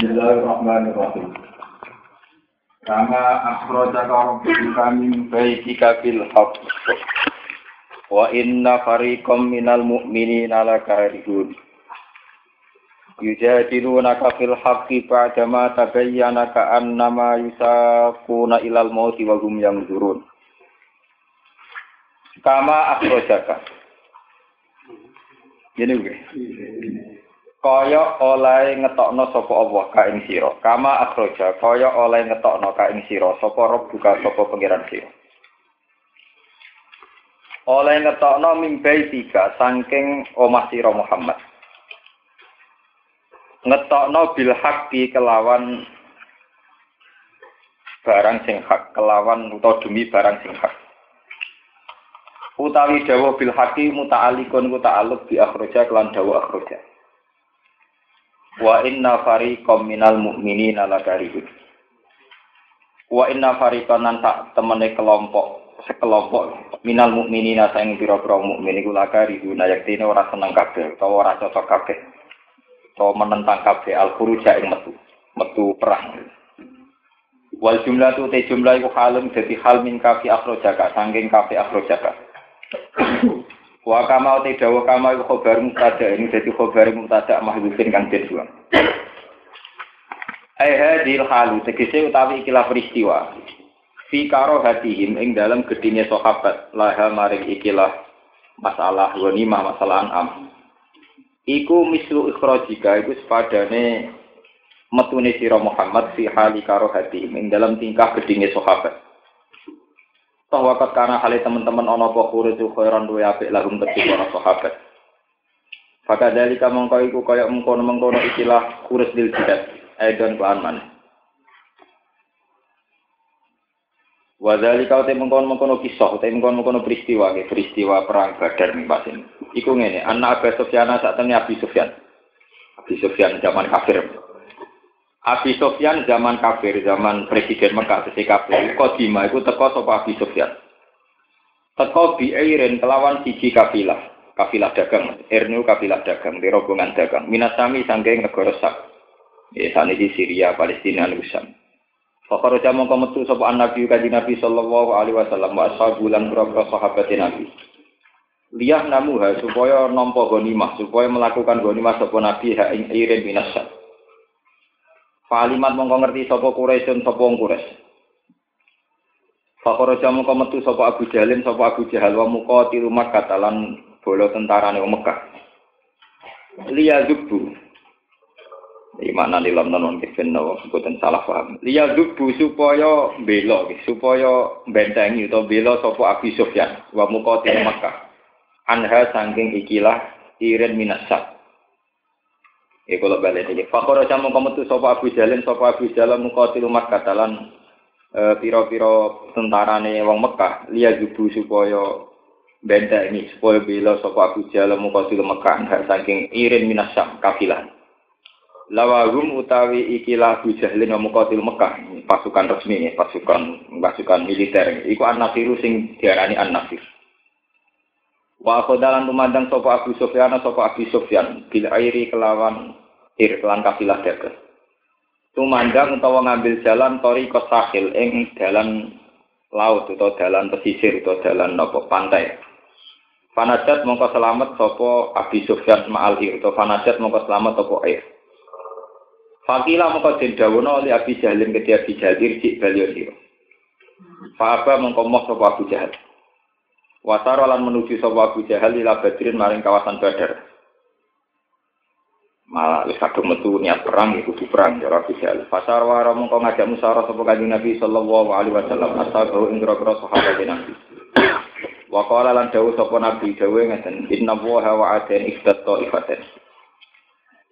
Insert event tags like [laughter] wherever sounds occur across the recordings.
Bismillahirrahmanirrahim. Kama akhrajaka rabbuka min baitika bil haqq. Wa inna fariqam minal mu'minina lakarihun. Yujadilunaka fil haqqi ba'dama tabayyana ka'annama yusaquna ilal mauti wa hum yanzurun. Kama akhrajaka. Ini gue kaya oleh ngetokno sapa Allah ka ing sira. Kama akhraja kaya oleh ngetokno ka ing sira. Sapa rob buka sapa pangeran sira? Oleh ngetokno mimbai tiga saking omah sira Muhammad. Ngetokno bil haqqi kelawan barang sing hak kelawan utawa demi barang sing hak. Utawi dawa bil haqqi muta'alliqun ku ta'alluq bi akhraja kelan dawa akhraja Wa inna fariqam minal mu'minina lakarihun. Wa inna fariqan nan tak temene kelompok sekelompok minal mukminina sang pira-pira mukmin iku lakarihun yaktine ora seneng kabeh utawa ora cocok kabeh. Utawa menentang kabeh al khuruja ing metu, metu perang. Wal jumlah tu te jumlah iku halun dadi hal min kafi akhrojaka saking kafi. Wa kama te dawa kama iku khobar mutada ini dadi khobar mutada mahdhufin kang den buang. Ai hadil halu tegese utawi ikilah peristiwa. Fi karo hatihim ing dalam gedine sahabat laha maring ikilah masalah ghanimah masalah an'am. Iku mislu ikhrajika iku sepadane metune sira Muhammad fi hali karo hatihim ing dalam tingkah gedine sahabat. Toh wakat karena hal teman-teman ono apa khurizu khairan duwe apik lahum kedhi para sahabat. Faka dari kamu kau iku kaya mengkono mengkono ikilah kuris dil jidat. Aidon kelan mana. Wadali kau te mengkono mengkono kisah, te mengkono mengkono peristiwa, ke peristiwa perang Badar nih pasin. Iku ngene, anak Abu Sufyan saat ini Abi Sufyan. Abi Sufyan zaman kafir. Abi Sofyan zaman kafir, zaman presiden Mekah sesi kafir, kodima itu teko sapa Abi Sofyan. Teko biairin kelawan siji kafilah, kafilah dagang, ernu kafilah dagang, di rombongan dagang. Minasami sangking negara sak. Ya, sana di Syria, Palestina, Nusam. Fakar jamu metu sapa Nabi kaji Nabi sallallahu alaihi wasallam wa ashabu lan sahabat Nabi. Liyah namuha supaya nampa ghanimah, supaya melakukan ghanimah sapa Nabi ha ing irin minasak. Palimat mongko ngerti sapa Quraisyun sapa wong Quraisy. Fakoro jamu kau metu sapa Abu Jalin sapa Abu Jahal wa muka tiru Makkah talan bolo tentarane wong Mekah. Liya zubu. Iki makna dalam non kifin nawa boten salah paham. Liya zubu supaya bela supaya bentengi utawa bela sapa Abu Sufyan wa muka tiru Makkah. Anha sangking ikilah irin minasak. Ya kalau balik ini. Fakor aja mau kamu tuh sopo Abu Jalin, sopo Abu Jalin mukotil umat katalan e, piro-piro tentara nih wong Mekah. Lihat jubu supaya benda ini supaya bila sopo Abu Jalin mukotil Mekah. Hak saking irin minasam kafilah. Lawagum utawi ikilah Abu Jalin mukotil Mekah. Pasukan resmi, pasukan pasukan militer. Iku an-nasiru sing diarani an-nasir. Wa khodalan tumandang sopo Abu Sufyan sopo Abu Sufyan bil airi kelawan ir kelan kafilah dagang. Tumandang utawa ngambil jalan tori kosahil ing dalan laut atau dalan pesisir atau dalan nopo pantai. Fanajat mongko selamat sopo Abi Sufyan ma'al ir atau fanajat mongko selamat sopo air. Fakila mongko jendawono oleh Abi Jahlin ke Abi Jahlir cik balio siro. Fa'aba mongko moh sopo Abu. Wasaro lan menuju sopo Abu Jahal ila Badrin maring kawasan Badar malah wis kadung metu niat perang iku kudu perang ya Rabbi Jal. Fasar wa mongko ngajak musyawarah sapa kanjeng Nabi sallallahu alaihi wasallam ashabu ing grogro sahabat Nabi. Wa qala lan dawuh sapa Nabi dawuh ngeten inna wa wa adan iftatta ifaten.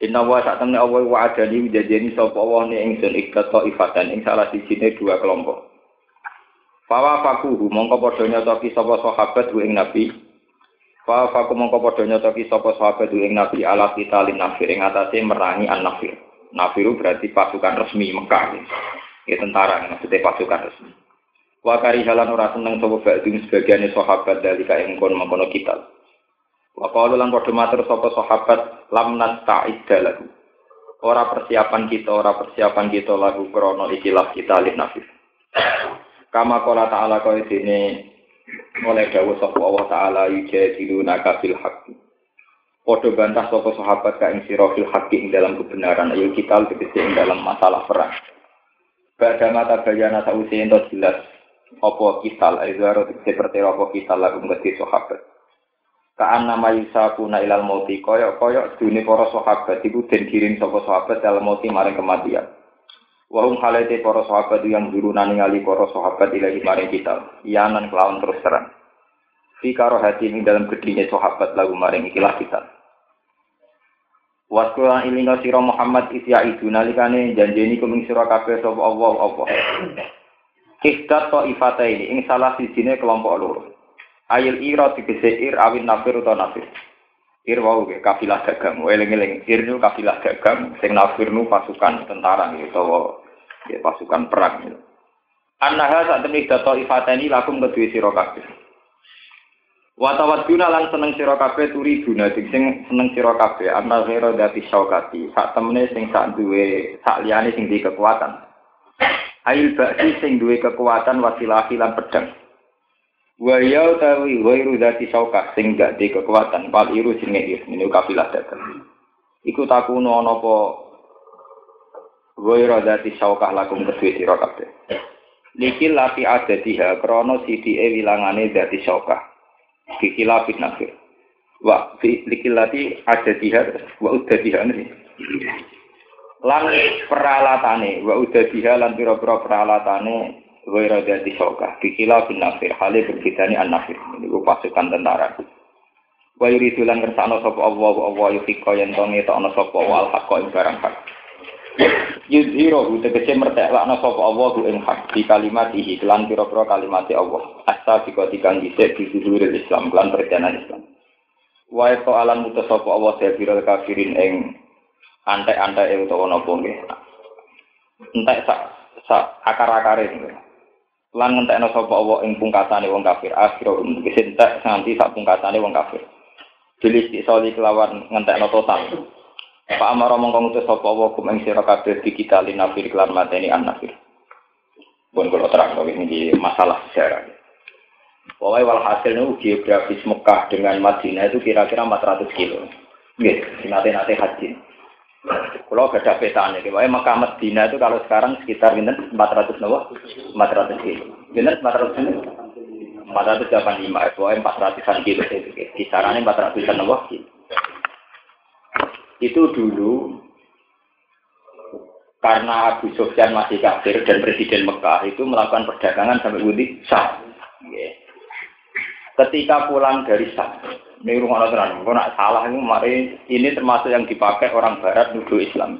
Inna wa sak temne Allah wa adani janjeni sapa Allah ne ingsun iftatta ifaten ing salah sijine dua kelompok. Fawa fakuhu mongko padha nyotoki sapa sahabat ing Nabi Fa fa mongko padha nyotoki sapa sahabat ing Nabi ala kita lin nafir ing atase merangi an nafir. Nafiru berarti pasukan resmi Mekah. Ya tentara maksudnya pasukan resmi. Wa kari halan ora seneng sapa ba'dun sebagian sahabat dari ing kon mengkono kita. Wa qalu lan padha matur sapa sahabat lam nasta'id lahu. Ora persiapan kita, ora persiapan kita lagu krono ikilah kita alif nafis. Kama kola ta'ala kau ini oleh dawuh sapa Allah taala yujadiluna kabil haqqi. Podo bantah sapa sahabat ka ing sira fil haqqi ing dalam kebenaran ayo kita lebih ing dalam masalah perang. Bada mata bayana sausi ento jelas apa kita aizaro seperti apa kita lagu ngerti sahabat. Kaan nama yusakuna ilal mauti koyok koyok dunia para sahabat iku den kirim sapa sahabat dalam mauti maring kematian. Wahum halate para sahabat yang dulu ningali para sahabat ilahi maring kita. Iyanan kelawan terus terang. Fi karo hati ini dalam gedhinya sahabat lagu maring ikilah kita. Waskura ilinga sira Muhammad isya itu nalikane janjeni kuming sira kabeh sapa Allah apa. Kihdat to ifata ini ing salah sijine kelompok loro. Ayil ira tegese ir awin nafir utawa nafir. Ir wau ge kafilah dagang, eling-eling ir nu kafilah dagang, sing nafir nu pasukan tentara gitu utawa ya, pasukan perang gitu. Annaha saat temui data ifateni lakum kedua sira kabeh. Watawaduna lan seneng kabeh turi guna sing seneng sira kabeh anna ghira dati syaukati sak temene sing sak duwe sak liyane sing di kekuatan. Ail baksi sing duwe kekuatan wasilah lan pedang. Wa ya utawi ghairu dzati saukah sing gak di kekuatan pal iru sing ngir ini kafilah dagang. Iku takuno ana apa ghairu dzati saukah lakum kedue sira kabeh. Niki lati ada diha krono sidi e wilangane dzati saukah. Kikilafit nafir. Wa likil lati ada diha wa udah ini. Lan peralatane wa udah lan pira-pira peralatane Waira jadi soka, dikila bin nafir, halnya berbeda an nafir. Ini pasukan tentara. Wa yuridu lan kersano sapa Allah wa Allah yufika yen to ngetokno sapa wa al-haqqa ing barang hak. Yudhiro tegese merteklakno sapa Allah ing hak di kalimat ihi lan pira-pira kalimat Allah. Asta dika dikang dhisik di dhuwur Islam lan perjalanan Islam. Wa to alam mutus sapa Allah sabira kafirin ing antek-antek utawa napa nggih. Entek sak sak akar-akare nggih lan ngentekno sapa Allah ing pungkasane wong kafir akhir tegese entek nganti sak pungkasane wong kafir Jelis disoli kelawan ngentekno total Pak Amar mongko ngutus sapa Allah kum ing sira kabeh di kita linafir kelan mateni an nafir Pun kalau terang kalau ini masalah sejarah. Pokoknya walhasil itu geografis Mekah dengan Madinah itu kira-kira 400 kilo. Gitu, nanti-nanti haji. Kalau gak ada petanya, kayaknya Mekah Medina itu kalau sekarang sekitar ini 400 nawa, 400 kilo. Ini 400 kilo. 485, pokoknya 400 kilo. Kisarannya 400 nawa kilo. Itu dulu karena Abu Sufyan masih kafir dan Presiden Mekah itu melakukan perdagangan sampai Budi sah. Ketika pulang dari Sam, ini rumah tenan, kok nak salah ini mari ini termasuk yang dipakai orang Barat nuduh Islam.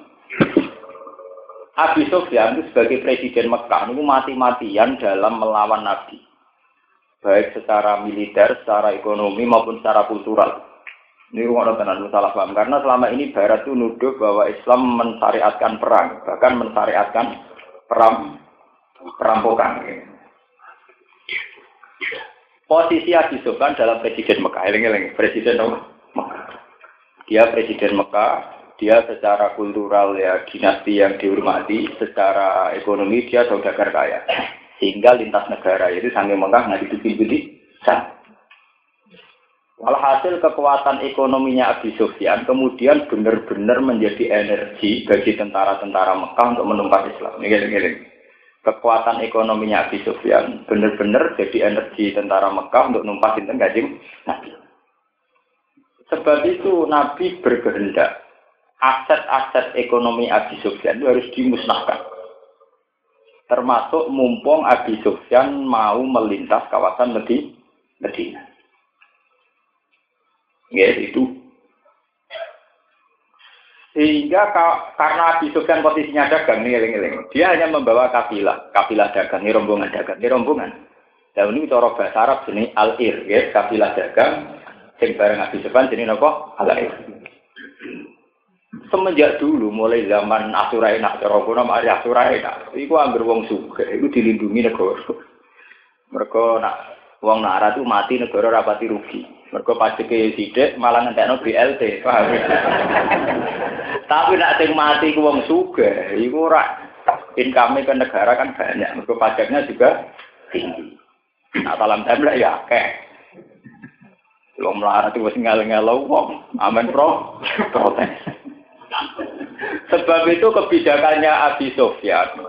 Abi Sufyan itu sebagai presiden Mekah itu mati-matian dalam melawan Nabi. Baik secara militer, secara ekonomi maupun secara kultural. Ini rumah tenan salah paham karena selama ini Barat itu nuduh bahwa Islam mensyariatkan perang, bahkan mensyariatkan perang perampokan. Posisi Abi Sufyan dalam presiden Mekah, eling-eling presiden Mekah. Dia presiden Mekah, dia secara kultural ya dinasti yang dihormati, secara ekonomi dia saudagar kaya. Sehingga lintas negara itu sampai Mekah nggak ditutupi sah. Walhasil kekuatan ekonominya Abi Sufyan kemudian benar-benar menjadi energi bagi tentara-tentara Mekah untuk menumpas Islam. Ini kekuatan ekonominya Abi Sufyan benar-benar jadi energi tentara Mekah untuk numpasin tenggajim Nabi. Sebab itu Nabi berkehendak aset-aset ekonomi Abi Sufyan itu harus dimusnahkan. Termasuk mumpung Abi Sufyan mau melintas kawasan Medina. Ya, itu sehingga karena Abi Sufyan posisinya dagang nih eling Dia hanya membawa kafilah, kafilah dagang, ini rombongan dagang, ini rombongan. Dan ini cara bahasa Arab jenis al-ir, ya, kafilah dagang, sing bareng Abi Sufyan jenis apa? Al-ir. Semenjak dulu mulai zaman Asurai nak cara kuno mari Asurai nak, iku anggar wong suka, iku dilindungi negara. Mereka nak wong narat itu mati negara rapati rugi. Pasti ke sidik malah ngentekno BLT, paham? [laughs] Tapi nak sing mati ku wong sugih, iku ora income ke negara kan banyak, mergo pajaknya juga tinggi. Nah, dalam template ya akeh. Lo melarat itu wis ngel-ngelo wong, amen pro, protes. Sebab itu kebijakannya Abi Sofyan,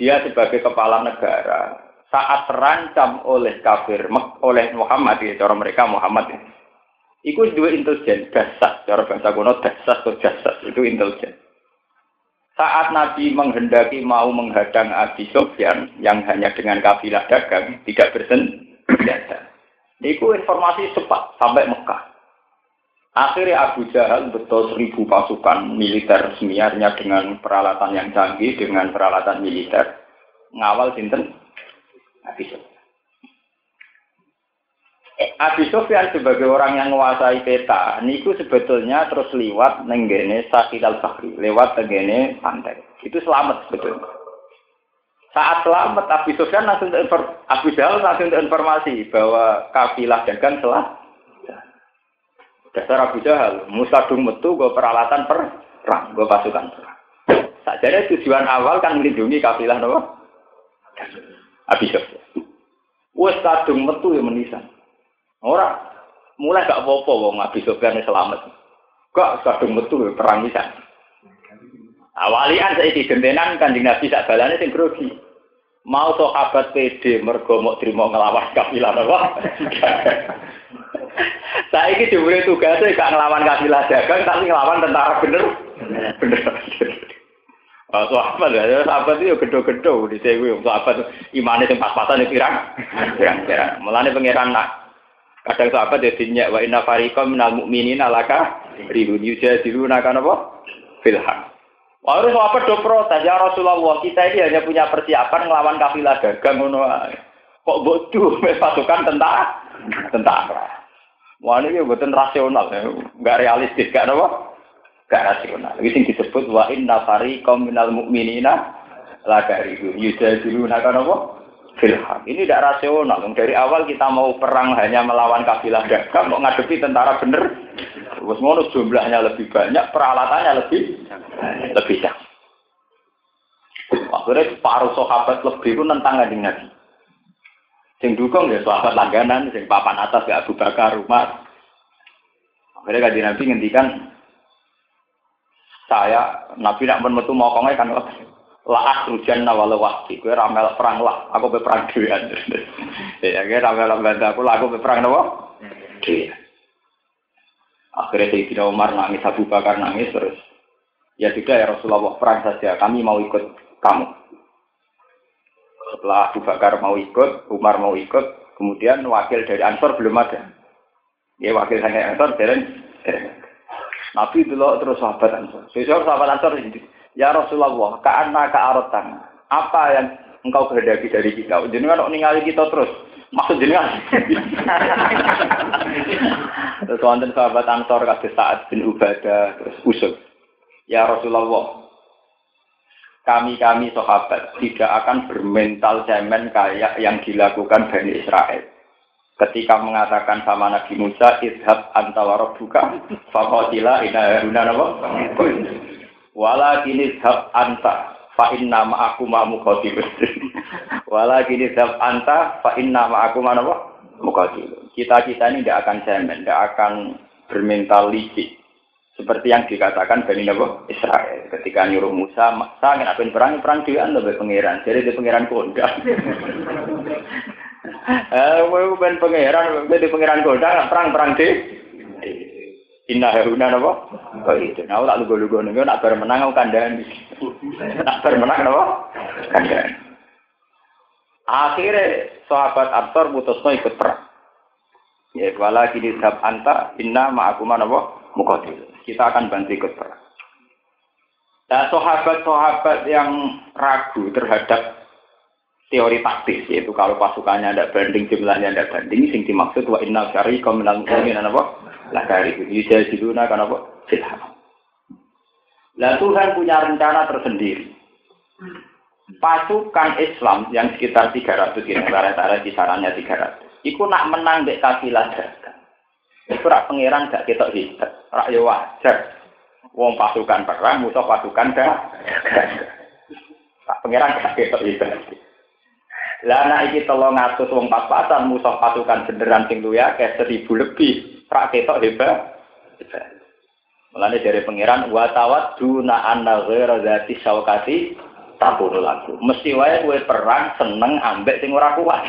dia sebagai kepala negara, saat terancam oleh kafir, oleh Muhammad, ya, cara mereka Muhammad, ya. Iku dua intelijen, dasar, cara bahasa kuno dasar atau dasar, itu intelijen. Saat Nabi menghendaki mau menghadang Abi Sofyan yang hanya dengan kafilah dagang, tidak bersenjata. Itu informasi cepat sampai Mekah. Akhirnya Abu Jahal betul seribu pasukan militer semiarnya dengan peralatan yang canggih, dengan peralatan militer. Ngawal sinten Abi Sofyan. Eh, Abi Sofyan sebagai orang yang menguasai peta, niku sebetulnya terus lewat nenggene Sakit al-Bahri, lewat nenggene pantai. Itu selamat sebetulnya. Saat selamat Abu Sufyan langsung Abu Jahal langsung informasi bahwa kafilah dagang telah dasar Abu Jahal musadung metu gue peralatan perang gue pasukan perang. Sajane tujuan awal kan melindungi kafilah nopo Abu Sufyan. Wes kadung metu yang menisan. Ora mulai gak apa-apa wong Abu Sufyan selamat. Kok kadung metu perang nisan. Awalian saya di gentenan kan di Nabi sak balane sing grogi. Mau sahabat PD mergo mau terima ngelawan kafilah apa? [laughs] Saya ini diberi tugasnya gak ngelawan kafilah dagang tapi ngelawan tentara bener. Bener. Oh, sahabat ya, sahabat itu gedo-gedo di sini. Sahabat imannya yang pas-pasan itu pirang. Pirang-pirang. Mulanya pangeran nak. Kadang sahabat ya dinyak wa inna fariqam minal mu'minina laka ribun yujadiluna kan apa? Filham. Harus apa do protes ya Rasulullah kita ini hanya punya persiapan melawan kafilah dagang ngono Kok bodoh pasukan tentara tentara. Wah ini betul rasional, nggak realistis, gak apa? Gak rasional. Ini sing disebut wa inna fariqam minal mu'minina la karibu yujadiluna kan apa? Filham. Ini tidak rasional. Dari awal kita mau perang hanya melawan kafilah dagang, mau ngadepi tentara bener. Terus ngono jumlahnya lebih banyak, peralatannya lebih lebih jauh. Akhirnya paruh sahabat lebih itu nentang kanjeng Nabi. Sing dukung ya sahabat langganan, sing papan atas ya Abu Bakar, Umar. Akhirnya kanjeng Nabi ngendikan saya Nabi nak metu mau kongai kan [laughs] lah rujan nawal wahdi. Gue ramel perang lah aku be perang dhewean [laughs] ya gue ramel bantu aku lah aku be perang nawa dhewean akhirnya Sayyidina Umar nangis Abu Bakar nangis terus ya sudah ya Rasulullah perang saja kami mau ikut kamu. Setelah Abu Bakar mau ikut Umar mau ikut kemudian wakil dari Ansor belum ada. Ya wakil dari Ansor dereng Nabi dulu terus sahabat Ansor sesuatu sahabat Ansor Ya Rasulullah, ka'anna ka'arotan. Apa yang engkau kehendaki dari kita? Jenengan kok ningali kita terus. Maksud jenengan. [laughs] terus wonten sahabat Ansor kados saat bin Ubadah terus usul. Ya Rasulullah, kami-kami sahabat tidak akan bermental cemen kayak yang dilakukan Bani Israel. Ketika mengatakan sama Nabi Musa, idhab antawara buka, fakotila ina haruna Wala kini zhab anta fa inna ma aku ma muqatil. [laughs] Wala kini zhab anta fa inna ma aku ma apa? Muqatil. Kita-kita ini tidak akan cemen, tidak akan bermental licik. Seperti yang dikatakan Bani Nabi Israel ketika nyuruh Musa, ingin apa perang perang dia lebih pangeran, jadi di pangeran kondang. Eh, ben pangeran, di pangeran kondang perang perang deh. Inna haruna napa? Kok itu. Nah, tak lugu-lugu nih, nak bar menang aku kandhani. Nak bar menang napa? Kandhani. Akhirnya sahabat Abdur putusno ikut perang. Ya, wala kini sab anta inna ma'akuma napa? Muqatil. Kita akan bantu ikut perang. Nah, sahabat-sahabat yang ragu terhadap teori taktis yaitu kalau pasukannya ada banding jumlahnya ada banding sing dimaksud wa inna syari minal mu'minin apa lah dari itu diluna kan apa? Silham. Lah Tuhan punya rencana tersendiri. Pasukan Islam yang sekitar 300 ini, rata-rata kisarannya 300. Iku nak menang dek kafilah dagang. Iku rak pangeran gak ketok hebat, rak yo wajar. Wong pasukan perang, musuh pasukan dah. Tak pangeran gak ketok itu. Lah anak iki tolong ngatus wong pas-pasan musuh pasukan beneran sing luwe akeh seribu lebih. Prak ketok hebat. Mulane dari pangeran wa tawat duna anna ghaira zati syaukati tabur lagu. Mesti wae kowe perang seneng ambek sing ora kuat.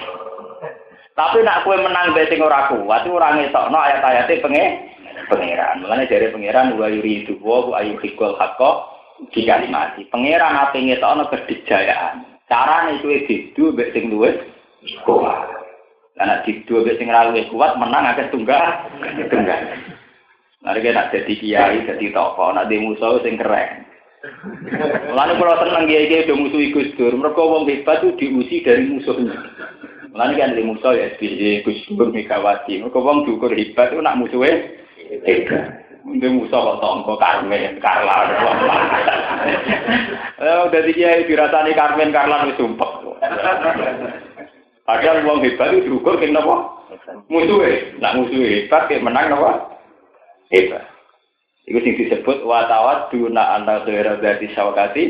[laughs] Tapi nak kowe menang mbek sing ora kuat, ora ngetokno ayat-ayate pengen pangeran. Mulane dari pangeran wa yuridu wa ayu hikul hakko di kalimati. Pangeran ate ngetokno kedijayaan. Carane kuwi didu mbek sing luwes kuat. Karena didu mbek sing ra luwes kuat menang akeh tunggal. Tunggal. Mari kita jadi kiai, jadi tokoh, nak di musuh sing keren. Lalu kalau seneng kiai kiai do musuh Gus Dur, mereka wong hebat itu diusi dari musuhnya. Lalu kan di musuh ya SBY, Gus Dur, Megawati, mereka wong diukur hebat itu nak musuhnya hebat. Mungkin musuh kok tongko Karmen, Karla, Eh, udah kiai dirasani Karmen, Karla itu sumpah. Padahal wong hebat itu diukur kena apa? Musuhnya, nak musuhnya hebat, kayak menang apa? hebat. Iku sing disebut watawat duna anta khaira berarti sawakati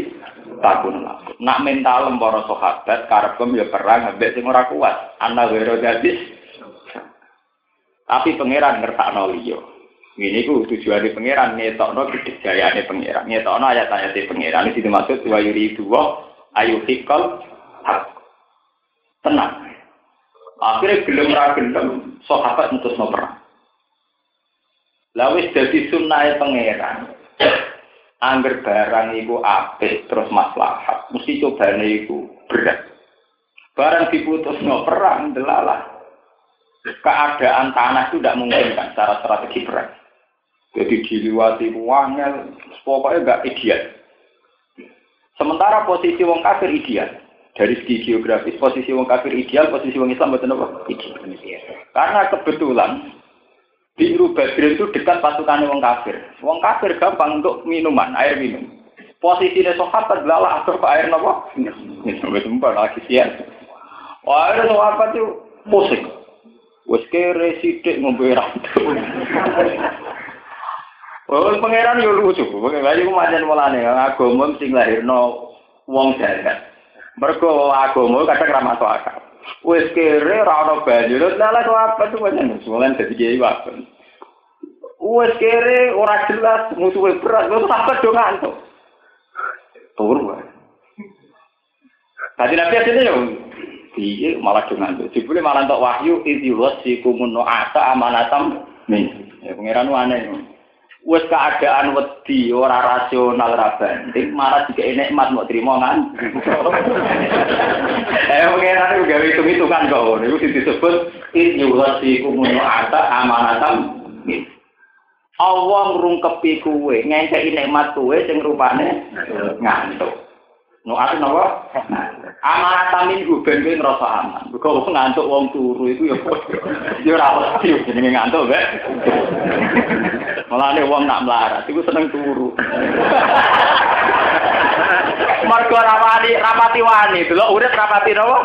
takun. Nak mental para sahabat karepem ya perang ambek sing ora kuat. Anta khaira berarti tapi pangeran ngertakno liya. Ini ku tujuane pangeran ngetokno kedijayane pangeran. Ngetokno ayat-ayat pangeran iki dimaksud wa yuri dua ayu hikal hak. Tenang. Akhirnya gelem ra gelem sahabat mutusno perang. Lawis dadi sunnahe pangeran. Angger barang iku apik terus maslahat, mesti cobane iku berat. Barang diputusno perang delalah. Keadaan tanah itu tidak mungkin kan secara strategi perang. Jadi diliwati wangel, pokoknya enggak ideal. Sementara posisi wong kafir ideal. Dari segi geografis, posisi wong kafir ideal, posisi wong Islam betul apa? Ideal. Karena kebetulan Biru Badrin itu dekat pasukan wong kafir. Wong kafir gampang untuk minuman, air minum. Posisinya sahabat adalah atau air nopo? Sampai sumpah lagi sian. Wah, sahabat itu musik. Wes kere sidik ngombe rantu. Oh, pangeran yo lucu. Pangeran iku manjen mulane agama sing lahirno wong jagat. Mergo agama kadang ra masuk akal. Wes kere ra ono banyu. Lah kok apa tuh pancen musuhan dadi kiai wae. Wes kere ora jelas musuhe berat, kok sampe do ngantuk. Turu wae. Tadi nabi asline yo piye malah do ngantuk. Jebule malah entuk wahyu idhiwas sikumun ata amanatam min. Ya pangeran aneh. Wis keadaan wedi ora rasional ra banding. Malah jika nikmat mau terima kan? [laughs] Eh pengen gawe itu itu kan kok itu disebut in yughasi kumunu ata amanatam Allah ngrungkepi kuwe ngenteki nikmat kuwe sing rupane ngantuk. No ate napa? Amanat min ben kowe ngrasa aman. Kok ngantuk wong turu iku ya ya ora mesti jenenge ngantuk, Mbak. Mulane wong nak melarat iku seneng turu. Margo rapati rapati wani, delok urip rapati napa?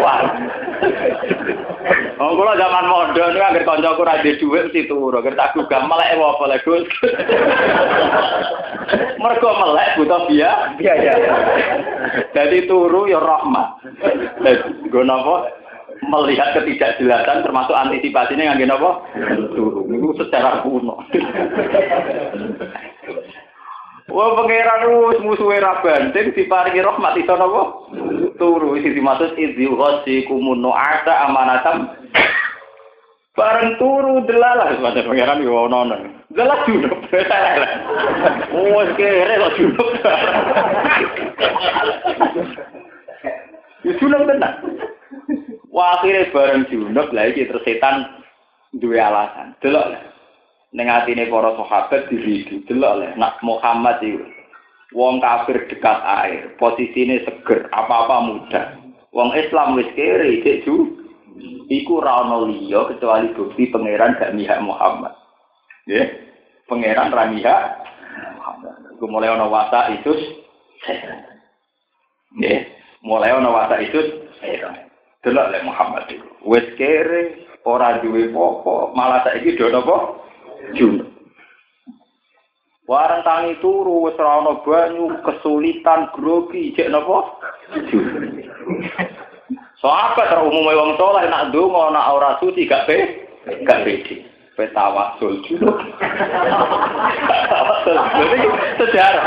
Wani. Oh, kula zaman mondok niku anggere kancaku ra duwe dhuwit mesti turu, anggere tak gugah melek apa lek Gus. [laughs] Mergo melek butuh biaya. Biaya. Jadi turu ya rahmat. Nggo napa? Melihat ketidakjelasan termasuk antisipasinya ngangge napa? Turu. Niku secara kuno. Wah pangeran wis musuhe ra banting diparingi rahmat iso napa? Turu isi dimaksud idzi ghasi kumun ada amanatam Bareng turu delalah pada pangeran yo ono ono. Delalah junub. Wes kere kok junub. Itu junub tenan. Wah akhirnya bareng junub lah iki terus setan duwe alasan. Delok lah. Ning atine para sahabat diridu delok lah nak Muhammad itu wong kafir dekat air, posisine seger, apa-apa mudah. Wong Islam wis kere cek iku ra ono kecuali bukti pangeran gak mihak Muhammad. Ya, pangeran ra mihak Muhammad. Iku mulai ono wasa itu Ya, mulai ono wasa itu Delok le Muhammad iku. Wis kere ora duwe apa malah saiki do napa? Junub. Warang tangi turu wis ana banyu, kesulitan grogi, cek napa? Sahabat so, umumnya wong soleh nak ndonga nak ora suci gak pe, gak pede. Petawasul juga. Jadi sejarah.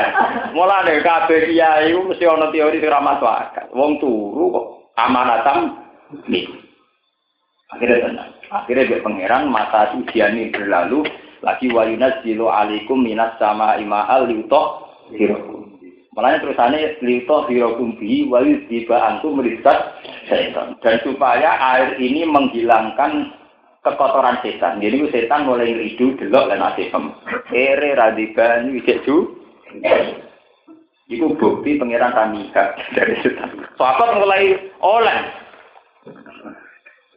Mulane kabeh kiai mesti ana teori sing ra masuk akal. Wong turu kok amanatam nih. Akhirnya tenang. Akhirnya biar pangeran mata ujian ini berlalu lagi wayunas jilo alikum minas sama ima'al liutoh hirokum. Makanya terusannya liutoh hirokum bi wayu tiba antum merisat setan. Dan supaya air ini menghilangkan kekotoran setan. Jadi setan mulai ngeridu delok dan asifem. Ere radiban wisek ju. Iku bukti pangeran Tamika [laughs] dari setan. Sahabat mulai oleh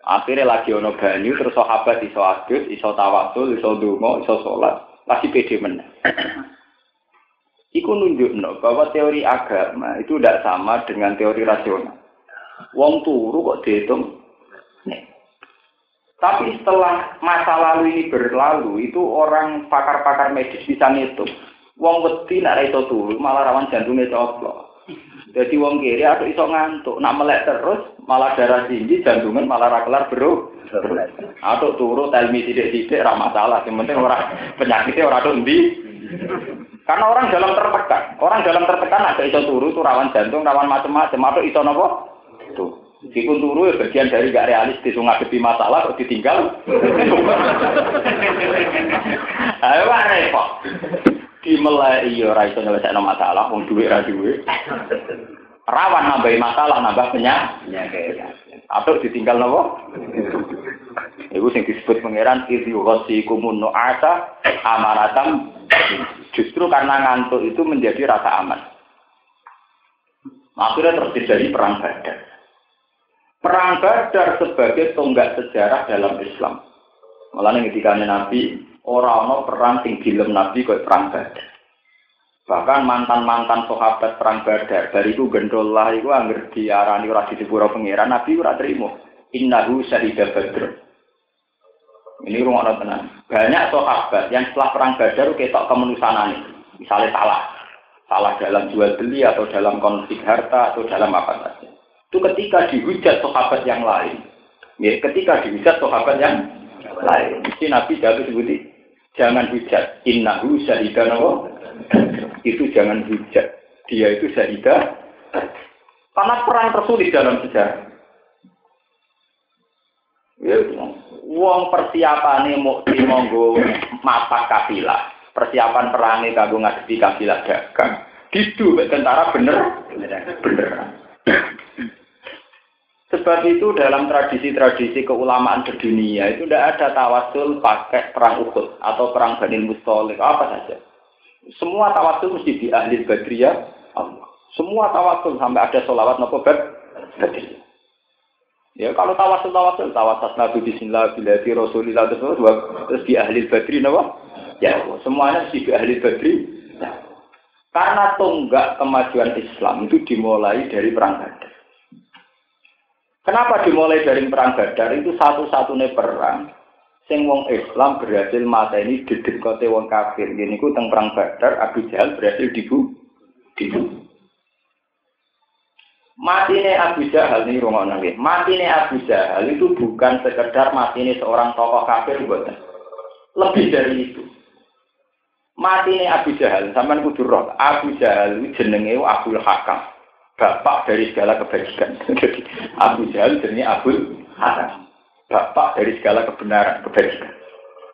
Akhirnya lagi ono banyu terus sahabat iso adus, iso tawasul, iso donga, iso sholat, lagi pede menang. [clears throat] Iku nunjukno bahwa teori agama itu tidak sama dengan teori rasional. Wong turu kok dihitung. Tapi setelah masa lalu ini berlalu, itu orang pakar-pakar medis bisa ngitung. Wong wedi nak iso turu, malah rawan jantungnya coplok. Jadi wong kiri atau iso ngantuk, nak melek terus malah darah tinggi, jantungan malah rakelar bro. Atau turu telmi tidak-tidak ramah masalah, yang penting orang penyakitnya orang tuh. Karena orang dalam tertekan, orang dalam tertekan ada iso turu itu rawan jantung, rawan macam-macam, atau iso nopo? Tuh. Meskipun turu ya bagian dari gak realistis, ngadepi masalah kok ditinggal. [laughs] Ayo repot dimulai iya ora iso nyelesaikno masalah wong duwe ra duwe rawan nambah masalah nambah penyakit atau ditinggal nopo Iku sing disebut pangeran idhi ghasikumun nu'asa amaratam justru karena ngantuk itu menjadi rasa aman. Akhirnya terus terjadi perang badar. Perang badar sebagai tonggak sejarah dalam Islam. Malah ketika Nabi Orang-orang perang sing Nabi kok perang Badar. Bahkan mantan-mantan sahabat perang Badar, dari itu gendollah itu angger diarani ora disepuro pangeran, Nabi ora trimo. Innahu syahida Badr. Ini rumah tenang. Banyak sahabat yang setelah perang Badar ketok kemenusanan Misalnya salah. Salah dalam jual beli atau dalam konflik harta atau dalam apa saja. Itu ketika dihujat sahabat yang lain. Ya, ketika dihujat sahabat yang lain. Mesti Nabi jatuh sebuti jangan hujat. Innahu syahida nawa. Itu jangan hujat. Dia itu syahida. Karena perang tersulit dalam sejarah. Ya, wong mau di monggo mapak kafilah. Persiapan perangnya kanggo ngadepi kafilah dagang. Gitu tentara bener bener. Sebab itu dalam tradisi-tradisi keulamaan sedunia itu tidak ada tawasul pakai perang Uhud atau perang Bani Mustolik, apa saja. Semua tawasul mesti di ahli Badriyah Allah. Semua tawasul sampai ada sholawat nopo Badriyah. Ya kalau tawasul tawasul tawasul Nabi Bismillah bila di Rasulillah terus terus di ahli Badri nopo ya semuanya mesti di ahli Badri. Karena tonggak kemajuan Islam itu dimulai dari perang Badar. Kenapa dimulai dari perang Badar itu satu-satunya perang sing wong Islam berhasil mata ini kote wong kafir. Gini ku teng perang Badar Abu Jahal berhasil dibu dibu. Matine Abu Jahal ini rumah nangis. Matine Abu Jahal itu bukan sekedar matine seorang tokoh kafir buatan. Lebih dari itu. Matine Abu Jahal, sampean kudu roh. Abu Jahal jenenge Abdul Hakam bapak dari segala kebajikan. [laughs] Jadi Abu Jahal jadi Abu Hasan. Bapak dari segala kebenaran, kebajikan.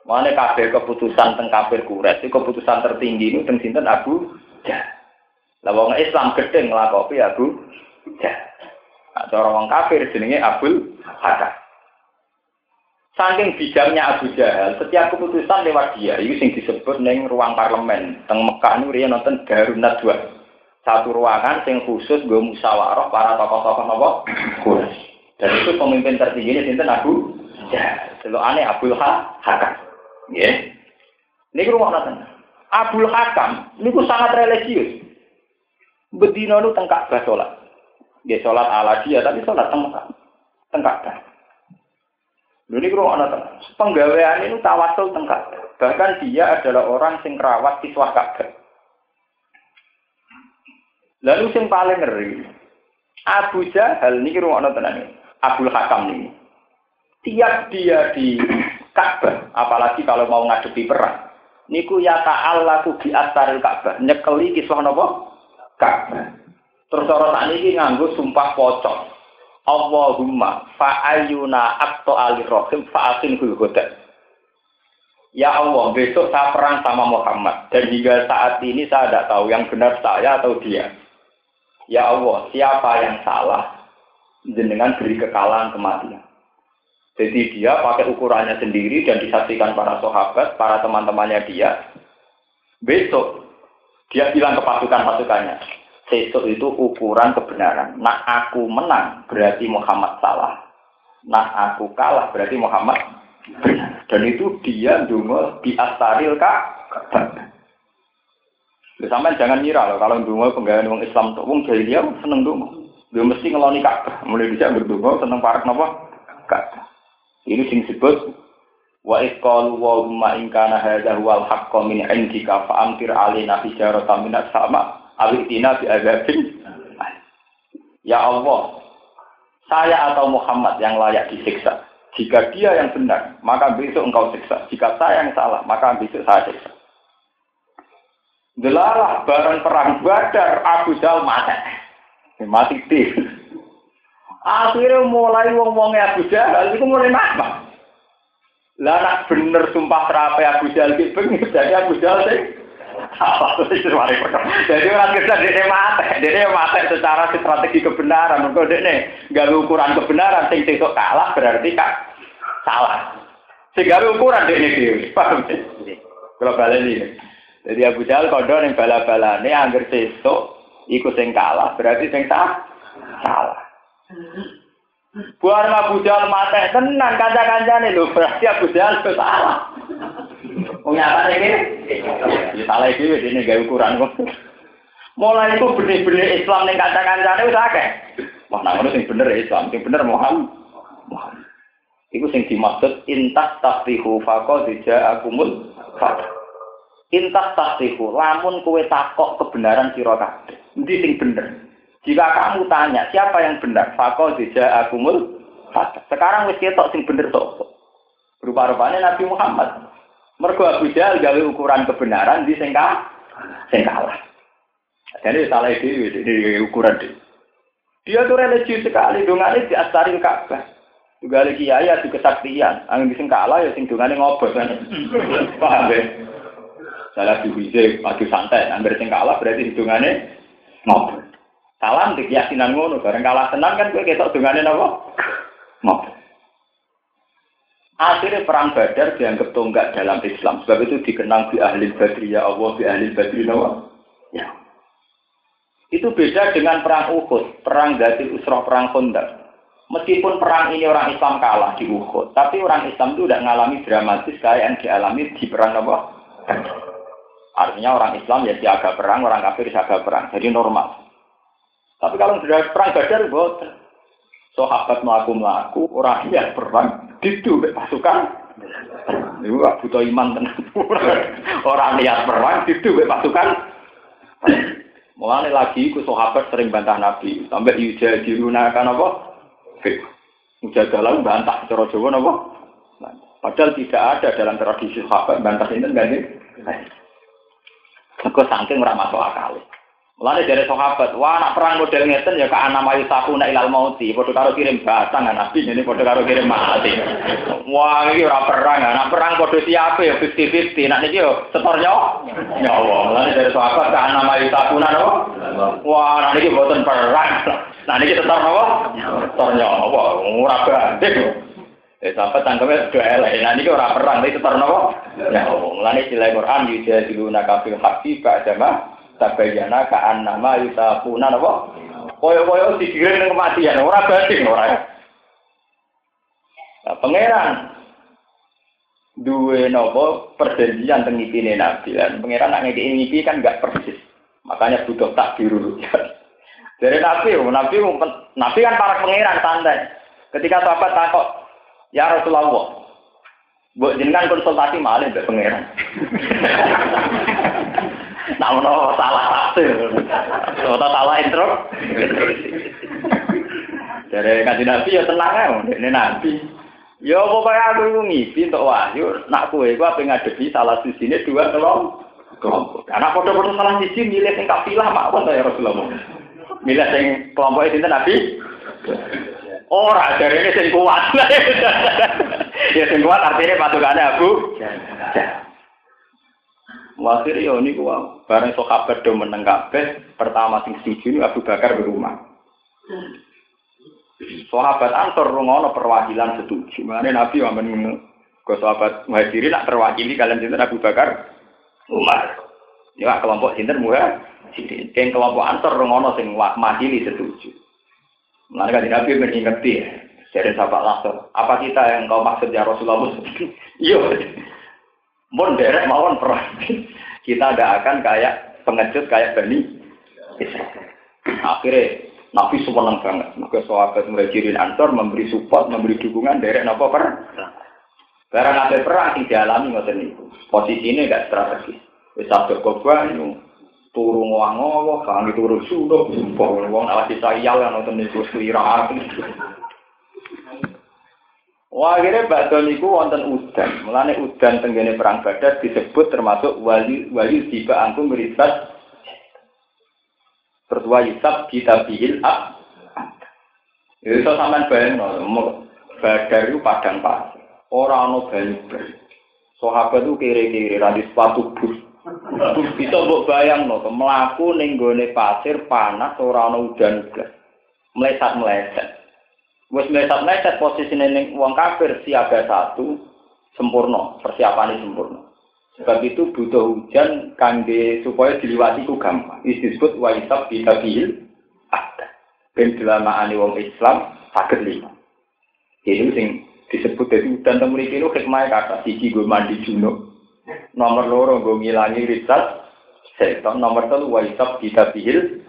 Mana kabeh keputusan tentang kafir kuret itu keputusan tertinggi itu tentang sinten Abu Jahal. Lah wong Islam gedhe nglakopi Abu Jahal. Cara wong kafir jenenge Abu Hasan. Saking bijaknya Abu Jahal, setiap keputusan lewat dia, itu yang disebut neng ruang parlemen. Teng Mekah dia nonton Darunat dua satu ruangan yang khusus gue musyawarah para tokoh-tokoh nopo Dan itu pemimpin tertingginya sinten Abu Ya, selalu aneh Abdul ha Hakam. Ya. Ini rumah nonton. Abdul Hakam, ini sangat religius. Bedino nu tengkak bah sholat. Dia sholat ala dia, tapi sholat tengkak. Tengkak bah. Ini rumah nonton. Penggawaian ini tawasul tengkak. Bahkan dia adalah orang sing rawat siswa Ka'bah. Lalu sing paling ngeri, Abu Jahal ini rumah tenan Abdul Hakam ini. Tiap dia di Ka'bah, apalagi kalau mau ngadepi perang, niku ya ta'allaku bi astaril Ka'bah, nyekeli kisah napa? Ka'bah. Terus orang tak niki nganggo sumpah pocong. Allahumma fa'ayuna akto ali rohim fa'asin hulhudan. Ya Allah, besok saya perang sama Muhammad. Dan hingga saat ini saya tidak tahu yang benar saya atau dia. Ya Allah, siapa yang salah? Jenengan beri kekalahan kematian. Jadi dia pakai ukurannya sendiri dan disaksikan para sahabat, para teman-temannya dia. Besok dia bilang ke pasukan-pasukannya, besok itu ukuran kebenaran. Nah aku menang berarti Muhammad salah. Nah aku kalah berarti Muhammad dan itu dia dungo di astaril kak. Sampai jangan ngira loh kalau dungo penggawean wong Islam tuh wong dia seneng dungo. Dia mesti ngeloni kak. Mulai bisa berdungo seneng parak napa? Kak. Ini sing sebut wa iqalu wa umma in kana hadza huwal min indika fa amtir alaina hijaratan sama awitina bi azabin Ya Allah, saya atau Muhammad yang layak disiksa. Jika dia yang benar, maka besok engkau siksa. Jika saya yang salah, maka besok saya siksa. Delalah barang perang badar Abu Jal mati. Mati di. Akhirnya mulai wong-wongnya Abu Jahal itu mulai nama. Lah nak bener sumpah terapi Abu Jahal itu jadi Abu Jahal sih. Jadi orang kita dia mati, dia mati secara strategi kebenaran. Mereka dia gak ukuran kebenaran, sing sesuk kalah berarti kak salah. Sehingga ukuran dia ini paham? Kalau balik ini. Jadi Abu Jahal kondo yang bala-bala ini anggar sesuk ikut sing kalah berarti sing sah salah. Buar Abu Jahal mati tenang kanca-kancane lho berarti Abu Jahal salah. Wong nyata ini, ya salah itu ini gak ukuran. Mulai itu benih-benih Islam yang kaca-kancane wis akeh. Wah, nang ngono sing bener Islam, sing bener Muhammad. Muhammad. Iku sing dimaksud intas tasrihu faqad ja'akumul faq. Intas tasrihu, lamun kowe takok kebenaran sira kabeh. Sing bener? Jika kamu tanya siapa yang benar, faqad ja'akumul faq. Sekarang wis ketok sing bener tok. Rupa-rupanya Nabi Muhammad. Mergo Abu Jahal gawe ukuran kebenaran di sing sing kalah. Jadi salah itu di ukuran dia. Dia tuh religius sekali, dongane di astarin Ka'bah. Juga lagi kiai di kesaktian, angin sing kalah ya sing dongane ngobos kan. [laughs] Paham ya? Salah diwise maju santai, anggar sing kalah berarti hidungannya ngobos. Salam di keyakinan ngono, bareng kalah tenang kan kowe ketok dongane napa? Ngobos. Akhirnya perang Badar dianggap tonggak dalam Islam. Sebab itu dikenang di ahli badri ya Allah, di ahli badri nawa. Ya. Itu beda dengan perang Uhud, perang Gatil Usroh, perang Khandaq. Meskipun perang ini orang Islam kalah di Uhud, tapi orang Islam itu tidak mengalami dramatis kayak yang dialami di perang apa? Artinya orang Islam ya siaga perang, orang kafir siaga perang, jadi normal. Tapi kalau sudah perang Badar, boten. Sahabat melaku melaku orang yang perang itu pasukan. Gak butuh iman tenang. [laughs] Orang niat perang itu pasukan. Mulai lagi ku sahabat sering bantah nabi. Sampai yuja dirunakan apa dalam bantah cara Jawa apa padahal tidak ada dalam tradisi sahabat bantah ini enggak nih Kau saking ramah soal akal. Mulane dari sahabat, wah anak perang model ngeten ya ke anak mayu nak ilal mauti, padha karo kirim batang nabi ini padha karo kirim mati. Wah ini ora perang, anak perang padha siap ya 50-50, nak niki yo setor nyawa. Nyawa. Mulane dari sahabat ke anak mayu sakuna napa? Wah nak niki boten perang. Nah niki setor napa? Setor nyawa. Ora banding. Eh sahabat tangkeme do elek. Nah niki ora perang, tapi setor napa? Nyawa. Mulane sila Quran yujadiluna kafir haqqi ba'dama tabayana kaan nama yusafuna apa koyo-koyo digiring ning kematian ora banding ora nah, pangeran. Duwe nopo perjanjian teng ngipine nabi. Lan pangeran nak ngeki ngipi kan enggak persis. Makanya butuh tak biru [laughs] dari nabi nabi nabi kan para pangeran santai. Ketika sahabat takut ya Rasulullah Buat jenengan konsultasi malah mbek pangeran. [laughs] Namun salah tafsir. Atau salah intro. Dari kaji nabi ya tenang ya, ini nabi. Ya pokoknya aku ngipi untuk wahyu, nak kue gua pengen ngadepi salah sisi ini dua kelompok. Karena foto-foto salah sisi milih yang kafilah apa ya Rasulullah. Milih yang kelompok itu nabi. Orang dari ini sing kuat. [laughs] ya sing kuat artinya pasukannya Abu. Wasir yo niku wae. Bareng sahabat do meneng kabeh, pertama sing setuju Abu Bakar di rumah. Sahabat Ansor rungono perwakilan setuju. Mane Nabi ngono. Ke sahabat Muhajirin nak terwakili kalian sinten Abu Bakar, Umar. Ya kelompok sinten Muhajirin. Keng kelompok Ansor rungono sing makili setuju. Mane kan Nabi mengingetti dari sahabat Ansor. Apa kita yang kau maksud ya Rasulullah? [laughs] Iya. Mun derek mawon perang. [laughs] Kita tidak akan kayak pengecut kayak Bani Israel. Akhirnya Nabi senang banget. Maka sahabat muhajirin ansor memberi support, memberi dukungan dari nopo per. Barang ada perang yang dialami ngoten niku. Posisinya gak strategis. Wis sadar korban turu ngowang-ngowong, kang turu sudah, sumpah wong awasi sayal yang nonton niku selira Wah, akhirnya bakal niku wonten udan. Mulane udan tenggene perang Badar disebut termasuk wali wali tiba angkum meribat Terus wa yusab kita bihil ab. Itu sampean bayang badar itu padang pasir. Orang no banyu Sahabat itu kiri-kiri radi sepatu bus. Bisa mbok bayang no, melaku ning pasir panas orang no udan blas. Meleset-meleset. Wes meleset-meleset posisi ning wong kafir siaga satu sempurna, persiapannya sempurna. Sebab itu butuh hujan kangge supaya diliwati ku gampang. Disebut waisab bitabil ada. Dan dilamaani wong Islam sakit lima. Ini sing disebut dari hujan temu iki lu hikmah kata siji gue mandi junub. Nomor loro gue ngilangi risat. Seton nomor telu waisab bitabil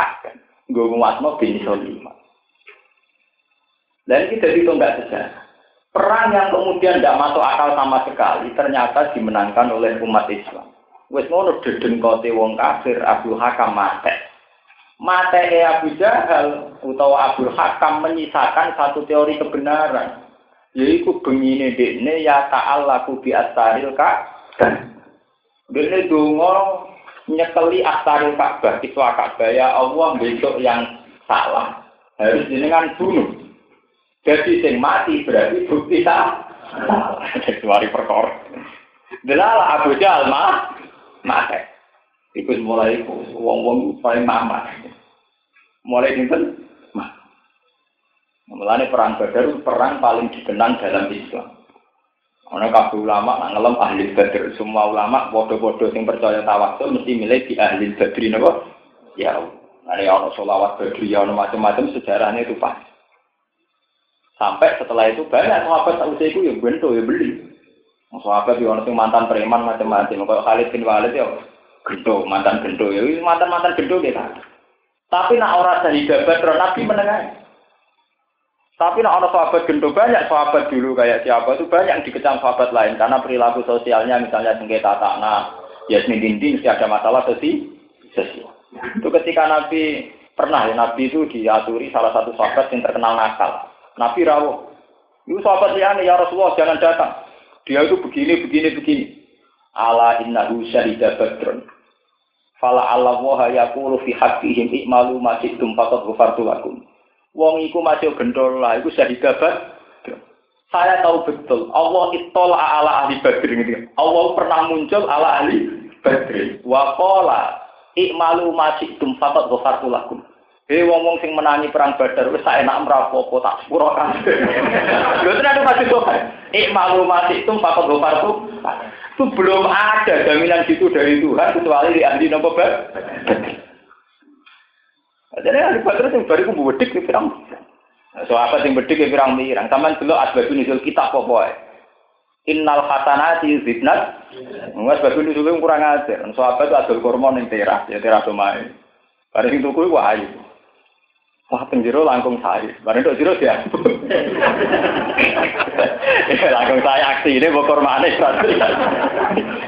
ada. Gue nguatno bin lima. Dan kita itu enggak sejarah. Perang yang kemudian tidak masuk akal sama sekali ternyata dimenangkan oleh umat Islam. Wes ngono deden kote wong kafir Abu Hakam mate. Mate Abu Jahal utawa Abu Hakam menyisakan satu teori kebenaran. Yaitu begini dekne ya ta'allaku bi astaril dan Dekne dongo nyekeli astaril Ka'bah, kiswa Ka'bah ya Allah besok yang salah. Harus jenengan bunuh. Jadi sing mati berarti bukti tak Kecuali perkor. Delala Abu Jahal mah mati. Iku mulai wong-wong paling mama. Mulai dinten. Mulane perang Badar perang paling dikenang dalam Islam. Ana kabeh ulama nak ngelem ahli Badar, semua ulama bodoh-bodoh sing percaya tawasul mesti milih di ahli Badri napa? Ya. Nah, ana selawat Badri, ana macam-macam sejarahnya itu pasti. Sampai setelah itu banyak sahabat tak usah itu ya bento ya beli. Sahabat yang orang mantan preman macam-macam. Kalau Khalid bin Walid ya gendo, mantan gendo ya mantan-mantan gendo gitu. Tapi nak orang dari Badr Nabi menengah. Tapi nak orang sahabat gendo banyak sahabat dulu kayak siapa itu banyak yang dikecam sahabat lain karena perilaku sosialnya misalnya sengketa tanah, yasmin dinding mesti ada masalah sesi sosial. Itu ketika Nabi pernah ya Nabi itu diaturi salah satu sahabat yang terkenal nakal. Nabi rawuh. Itu sahabat liane ya Rasulullah jangan datang. Dia itu begini, begini, begini. Ala innahu syahida badrun. Fala Allah wa yaqulu fi haqqihim i'malu ma syi'tum faqad lakum. Wong iku masih gendol lah, iku syahida badrun. Saya tahu betul, Allah itol ala ahli badrin gitu. Allah pernah muncul ala ahli badrin. Wa qala i'malu ma syi'tum faqad ghafartu lakum. Hei wong-wong sing menangi perang Badar wis sak enak mrapopo tak sepuro kan. [laughs] Lho tenan masih kok. Ik malu mati itu pakot gopar tuh. Itu belum ada jaminan gitu dari Tuhan kecuali di ahli nopo. Jadi ahli Badar sing bariku bedik ki pirang. So apa sing bedik ki pirang mirang. Taman delok asbabun kitab apa wae. Innal hasanati zidnat. Ngas bagus nuzul kurang ajar. So apa itu adol kurma ning teras, ya teras omahe. Bareng tuku iku ayu. Wah, penjero langkung saya. Barang itu jero ya. [laughs] langkung saya aksi ini bokor mana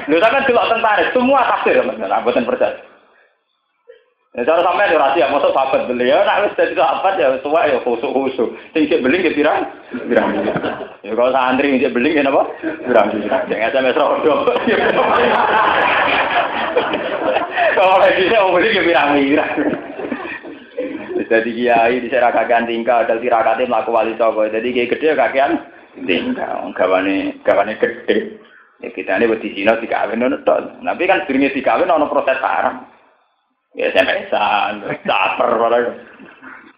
Lu [laughs] kan delok tentara, semua tafsir, Mas. Boten percaya. Ya cara sampai ada rahasia, masuk sahabat beli ya, nak wis dadi sahabat ya tua ya khusuk khusuk. Sing cek beli ya pirang, pirang. Ya kalau santri cek beli ya apa? Pirang. Jangan SMS rodo. Kalau lagi saya mau beli ya pirang pirang. Jadi kiai di sana kakean tingkah, ada tirakatnya melaku wali songo. Jadi kiai gede kakean tingkah, gawane gawane gede. Ya kita ini buat di sini dikawin nono Tapi kan sebelumnya dikawin nono proses haram. Ya SMS-an, caper barang.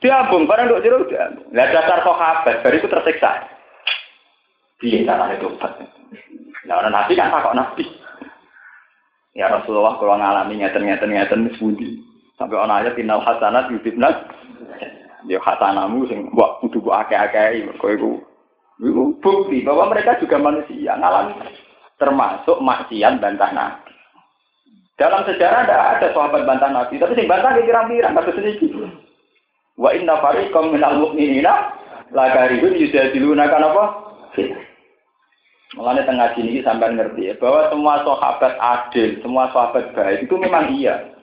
Diambung barang dok jeruk dia. Lihat dasar sahabat, baru itu tersiksa. Dia caranya tobat. Nah, orang nabi kan takut nabi. Ya Rasulullah kalau ngalami ngeten-ngeten ngeten sebuti. Sampai orang aja final hasanat yudibnas. Ya hasanamu sing buat kudu buat akeh-akeh mergo iku bukti bahwa mereka juga manusia ngalami termasuk maksiat bantah nabi. Dalam sejarah tidak ada sahabat bantah nabi, tapi sing bantah kira-kira kata sedikit. Wa inna fariqam minal mu'minina la karihun yujadiluna kan apa? Mulanya tengah sini sampai ngerti ya, bahwa semua sahabat adil, semua sahabat baik itu memang iya.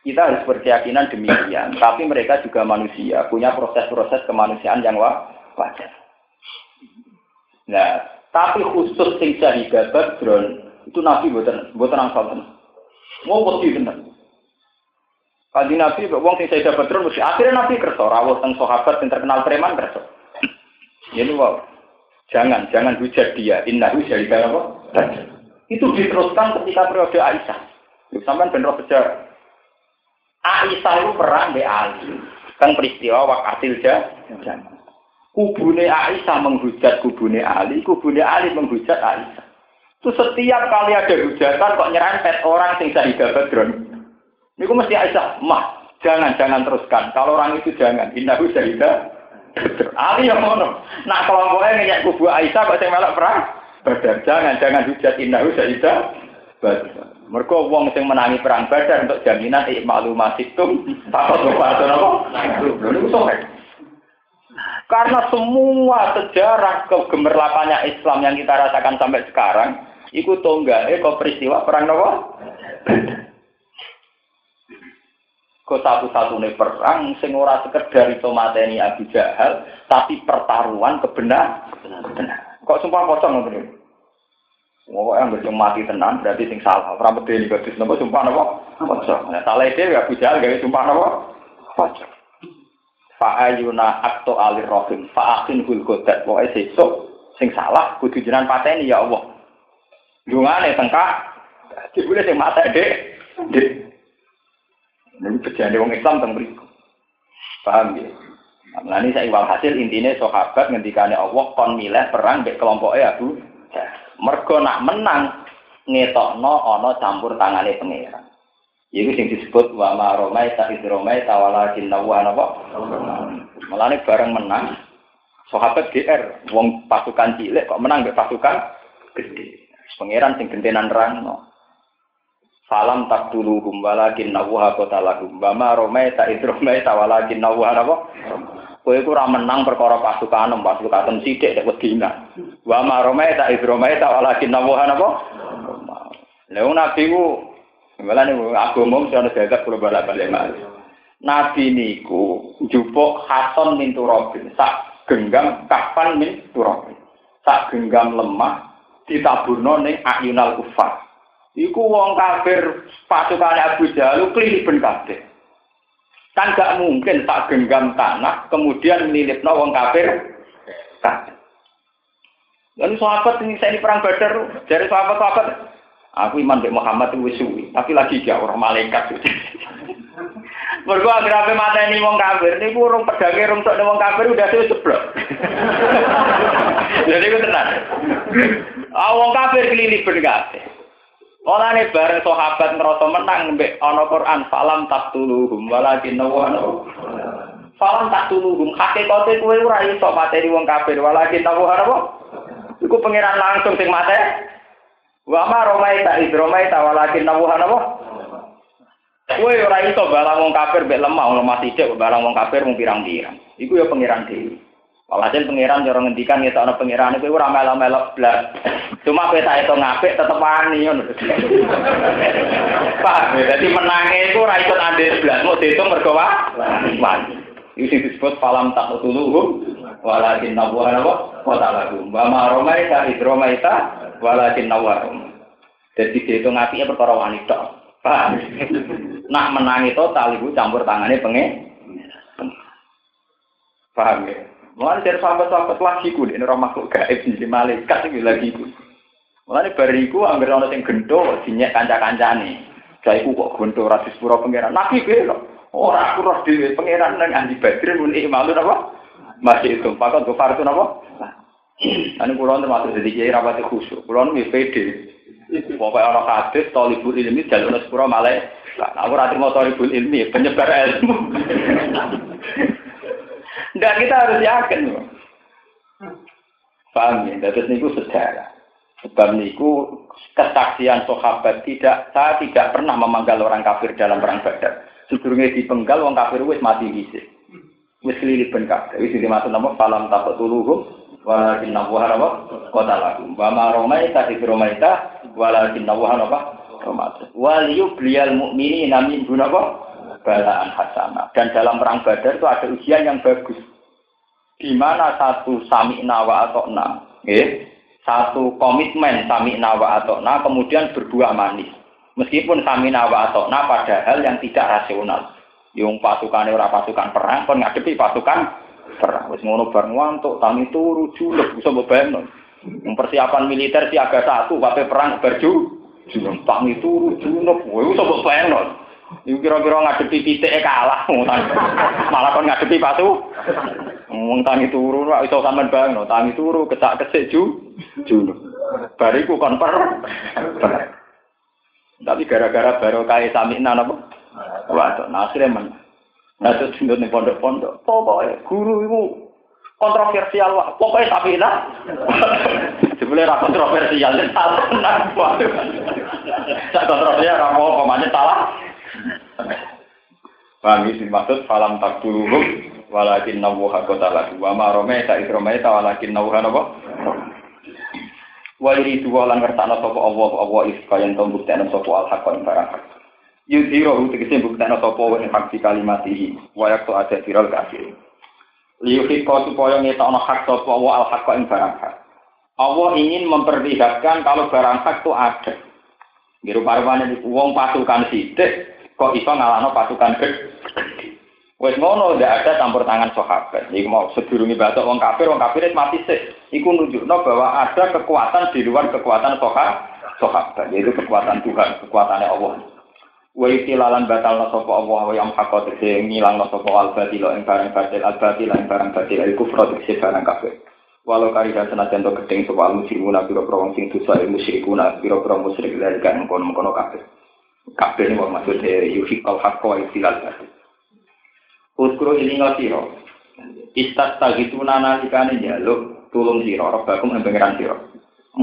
Kita harus berkeyakinan demikian, tapi mereka juga manusia, punya proses-proses kemanusiaan yang wajar. Nah, tapi khusus sing Badron itu Nabi buatan buatan angsal. Mau pasti tenan. Kaji Nabi, wong sing syahidat Badron mesti akhirnya Nabi kerso, rawuh teng sahabat yang terkenal preman kerso. [clears throat] Ini wow. Jangan, jangan hujat dia. Inna hujat apa? Itu diteruskan ketika periode Aisyah. Sampai benar sejarah. Aisyah itu perang di Ali. Kan peristiwa wakatil jangan. Kubune Aisyah menghujat kubune Ali, kubune Ali menghujat Aisyah. Itu setiap kali ada hujatan kok nyerempet orang sing syahidah badron. Ini mesti Aisyah, mah jangan jangan teruskan. Kalau orang itu jangan. Indah syahidah Ali yang ngono. Nah kelompoknya ngejak kubu Aisyah kok saya melok perang. Badar jangan jangan hujat indah syahidah badron. Mereka wong sing menangi perang Badar untuk jaminan ik malu masikum takut lupa apa? Karena semua sejarah kegemerlapannya Islam yang kita rasakan sampai sekarang, tonggak, eh kok peristiwa perang apa? Kok satu-satunya perang sing ora sekedar itu mateni Abu Jahal, tapi pertaruhan kebenar. Kok sumpah pocong ngoten Wong yang berjumpa mati tenan berarti sing salah. Ora bedhe iki kudus napa sumpah napa? Pocong. Nah, salah dhewe ya bujal gawe sumpah napa? Pocong. Fa ayuna akto alir rohim fa akin hul godat pokoke sesuk sing salah kudu jenengan pateni ya Allah. Dungane tengkak dibule sing mata dek. Dek. Ini bejane wong Islam teng mriku. Paham ya? Nah, ini saya hasil intinya sahabat ngendikane Allah kon milih perang di kelompoknya Abu Mergo nak menang ngetokno ana campur tangane pangeran. Iku sing disebut wa ma romai ta idromai tawalakin nawa napa. Mulane bareng menang sahabat GR wong pasukan cilik kok menang mbek pasukan gede. Pangeran sing gentenan rangno. Salam tak dulu walakin nawa kotalahum. Wa ma romai ta idromai tawalakin nawa napa. Kowe iku ora menang perkara pasukan pasukan sithik nek wedina. Wa marome ta idrome ta walakin nawaha napa? Lha nabi ku nih agama ana jagat kula balik-balik. Nabi niku jupuk Hasan min Turabin, sak genggam kapan min Turabin. Sak genggam lemah ditaburno ning ayunal kufar. Iku wong kafir pasukan Abu Jahal kliliben kabeh. Kan gak mungkin tak genggam tanah, kemudian nilipno wong kafir. Lalu sahabat ini saya perang Badar, dari sahabat-sahabat, aku iman di Muhammad itu suwi, tapi lagi dia orang malaikat. [laughs] Mergo apa mata ini wong kafir, burung pedangnya rungsuk wong kafir udah saya seblok. [laughs] Jadi itu tenang. Ah wong kafir kelilipan kabeh. Ora ne bareng sahabat ngerasa menang mbek ana Quran salam taqtuluhum walakin nawana. Salam taqtuluhum hakikate kowe ora iso materi wong kafir walakin nawana apa? Iku pangeran langsung sing mate. Wa ma romai ta idromai ta walakin nawana apa? Kowe ora iso barang wong kafir mek lemah, lemah sithik barang wong kafir mung pirang-pirang. Iku ya pangeran dhewe. Walhasil pangeran cara ngendikan ya ana pangeran iku ora melok-melok blas. Cuma kowe tak itu ngapik tetep wani ngono. Pak, dadi menange iku ora iso ande blas, mau diitung mergo wani. Iki disebut falam tak tuluhum walakin nawwa nawa wa ta'ala. Wa ma romaita idromaita walakin nawwa. Jadi dihitung apike perkara wanita. Paham? Nak menangi total ibu campur tangannya pengen. Paham ya? Mulai dari sahabat-sahabat lagi ku ini orang makhluk gaib di malaikat itu lagi ku. Mulai bariku anggar orang yang gento sinyek kanca-kancane. Saya ku kok gento rasis pura pangeran. Nabi belo. Orang aku roh di pangeran nang andi badrin muni malu apa? Masih itu. Pakon tuh fartu apa? Ane pulau termasuk jadi kiai rapat khusyuk. Pulau nu pede. Pokoknya orang hadis, tolibul ilmi, jalur sepura malai. Nah, aku rati mau tolibul ilmi, penyebar ilmu. Enggak, kita harus yakin. Paham ya? Terus niku sejarah. Sebab niku kesaksian sahabat tidak, saya tidak pernah memanggal orang kafir dalam perang badar. Sebelumnya dipenggal, orang kafir wis mati bisa. Wis kelilip ben kafir. Wis dimaksud nama falam takut tuluhum walakin nabuha apa kota lagu wa romaita di romaita walakin nabuha apa romaita wal yubliyal mu'minina min apa balaan hasanah dan dalam perang badar itu ada ujian yang bagus di mana satu sami nawa atau na eh? satu komitmen sami nawa atau na kemudian berbuah manis meskipun sami nawa atau na padahal yang tidak rasional yung pasukan ora pasukan perang kon ngadepi pasukan perang. Wis ngono bar ngantuk, tangi turu julek bisa bebayangno. Persiapan militer siaga satu, wae perang berju, julek tangi turu julek, kowe iso bebayangno. Iku kira-kira ngadepi titik kalah, malah kon ngadepi patu. Wong tangi turu ora iso sampean bayangno, tangi turu kecak kecik ju julek. Bariku kon per. Tapi gara-gara baru kaya sami napa? Waduh, nah akhirnya men. Nah, itu tinggal di pondok-pondok. Pokoknya guru itu kontroversial lah. Pokoknya lah. [laughs] Sebenarnya ra kontroversial, ya salah. [laughs] Saya kontroversial, ra mau salah. Paham ini maksud falam tak dulu walakin nawuha kota lagu wa ma romaita isromaita walakin nawuha napa wa dua lan ngertakno sapa Allah Allah iska yang tau buktekno sapa al haqqa ing barang hak Yudhiro tegese buktekno sapa wa hak kalimatihi wa yaktu ada viral kafir. Liyuhiko supaya ngetokno hak sapa wa al haqqa ing barang hak. Allah ingin memperlihatkan kalau barang hak itu ada. Biru parwane wong pasukan sidik kok iso ngalahno pasukan gede. Wes ngono ndak ada campur tangan sahabat. Iku mau sedurunge batok wong kafir, wong kafir mati sih. Iku nunjukno bahwa ada kekuatan di luar kekuatan sahabat, sahabat yaitu kekuatan Tuhan, kekuatannya Allah. wa itilalan batal sapa Allah wa yang hakot tegese ngilang sapa al batila ing barang batil al batil ing barang batil iku tegese barang kafir walau kari dan senajan to gedeng sapa al musyrikuna pira pira wong sing dosa il musyrikuna pira pira musyrik lan kan kono-kono kafir kafir ini maksud e yuhik al haqqa wa batil Uskuro ini ngasiro Istat tagituna nalikane jaluk tulung siro Rabbakum yang pengiran siro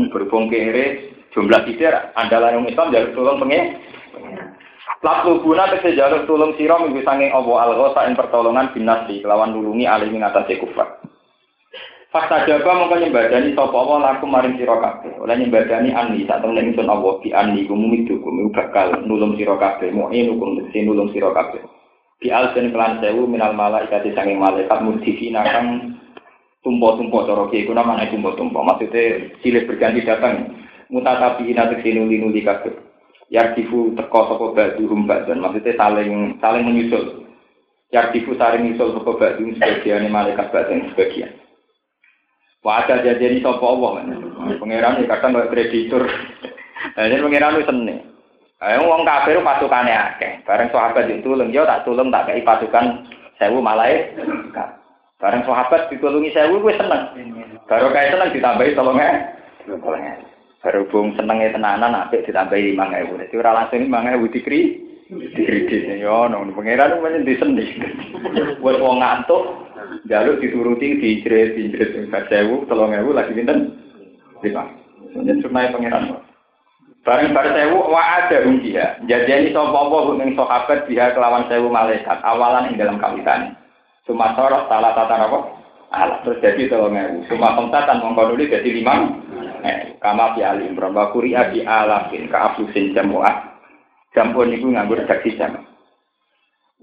Berhubung kere jumlah tidak andalan yang Islam jaluk tulung pengen Lalu guna tegese jaluk tulung sira minggu sanging apa al ing pertolongan binasi kelawan nulungi alim ing atase kufar. Fakta jaga mongko nyembadani sapa apa laku maring sira kabeh. Oleh nyembadani anni sak temen ingsun Allah di anni gumumi dukum bakal nulung sira kabeh mu'in hukum nulung sira kabeh. Di alsen kelan sewu minal malaikat sanging malaikat mudhifina kang tumpo-tumpo cara kiye kuna mana tumpo-tumpo. Maksudnya silih berganti datang. Mutatabi ina tegese nuli-nuli kabeh. Yardifu teko sapa ba'duhum ba'dan. Maksudnya saling saling menyusul. Yardifu saling menyusul sapa ba'duhum sebagian malaikat ba'dan sebagian. Wajah jadi sapa Allah. Pangeran ya kadang kaya kreditur. [laughs] Ini pangeran itu seneng Ayo wong kafir pasukane akeh. Bareng sahabat ditulung, yo tak tulung tak kei pasukan sewu malaikat. Bareng sahabat ditulungi sewu gue seneng. Baru kayak seneng ditambahi tolongnya. Tolongnya. Berhubung senengnya tenanan, apik ditambahi lima ewu. Jadi orang langsung lima ewu dikri, dikredit. Ya, nong pangeran itu di seni. Buat uang ngantuk, jalur dituruti, dijret, dijret, empat ewu, tolong ewu lagi binten lima. Jadi sunai pangeran. Bareng bar sewu wa ada dia. Jadi sapa apa ning sahabat dia kelawan sewu malaikat awalan ing dalam kawitan. Cuma sorot salah tata apa? Alah terus jadi tolong ewu. Cuma pemtatan mongko dulu jadi lima. Eh, kama fi alim berapa kuria di alafin ka jamuah. Jampun niku nganggur saksi jam.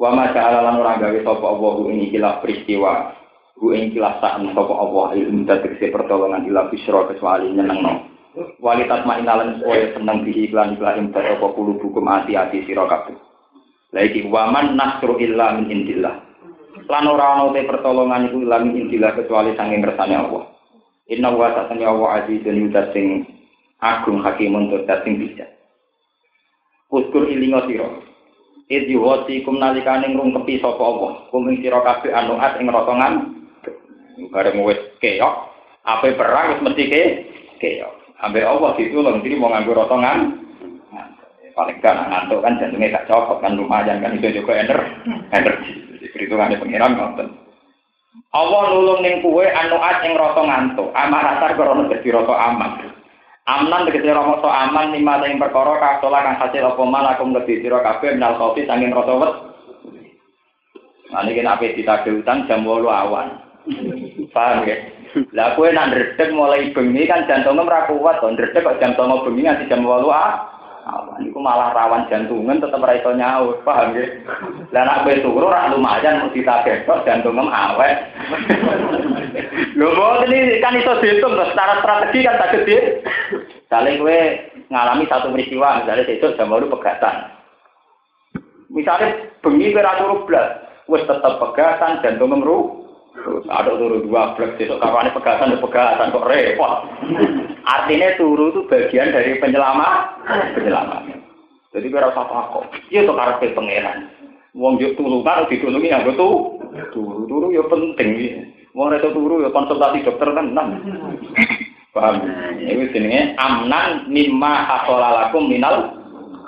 Wa ma ta'ala lan ora gawe sapa Allah ini kilah peristiwa. Ku ing kilah sak sapa Allah ilmu tegese pertolongan ila bisra kecuali nyenengno walitat ma'inalan supaya seneng bihi iklan iklan imbat apa kulu hukum hati-hati sira kabeh. Lagi waman nasru illa min indillah. Lan ora ana te pertolongan iku illa min indillah kecuali sanging ngersane Allah. Inna wa ta'ala Allah azizun yudat sing agung hakimun tur sing bijak. Uskur ilinga sira. Id yuwati kum nalikane ngrungkepi sapa Allah. Kum ing sira kabeh anuat ing rotongan. Bareng wis keok, ape perang wis mesti ke keok. Sampai Allah ditulung, jadi mau nganggur rotongan. Paling gak ngantuk kan jantungnya gak cocok kan lumayan kan itu juga ener energi. Jadi perhitungannya pengiran nonton. Allah nulung ning kue anu at ing rasa ngantuk. Amar asar krono dadi rasa aman. Amnan tegese rasa aman lima ing perkara kasola kang hasil apa malakum lebih sira kabeh minal kopi sanging rasa wet. Nah niki nek ditagih utang jam 8 awan. Paham ya? Lah kowe nak ndredeg mulai bengi kan jantungnya ora kuat to, ndredeg kok 09.00 bengi nganti jam 8 ah. Awan iku malah rawan jantungan tetep ora iso paham nggih? Lah nak kowe turu ora lumayan mesti tagetok jantungem awet. [laughs] Lho boten iki kan iso dihitung secara strategi kan tak gede. Saling kowe ngalami satu peristiwa, misalnya besok jam 8 pegatan. Misalnya bengi kowe ora turu blas, wis tetep pegatan jantung ada turu dua blok besok kapan pegatan pegatan kok repot. Artinya turu itu bagian dari penyelamat, penyelamat. Jadi kira usah takut. Iya tuh karakter pangeran. Wong juk tulungan ditulungi yang betul. Turu turu ya penting. Wong itu turu ya konsultasi dokter kan enam. Paham? Ini jenenge amnan mimma hasolalakum minal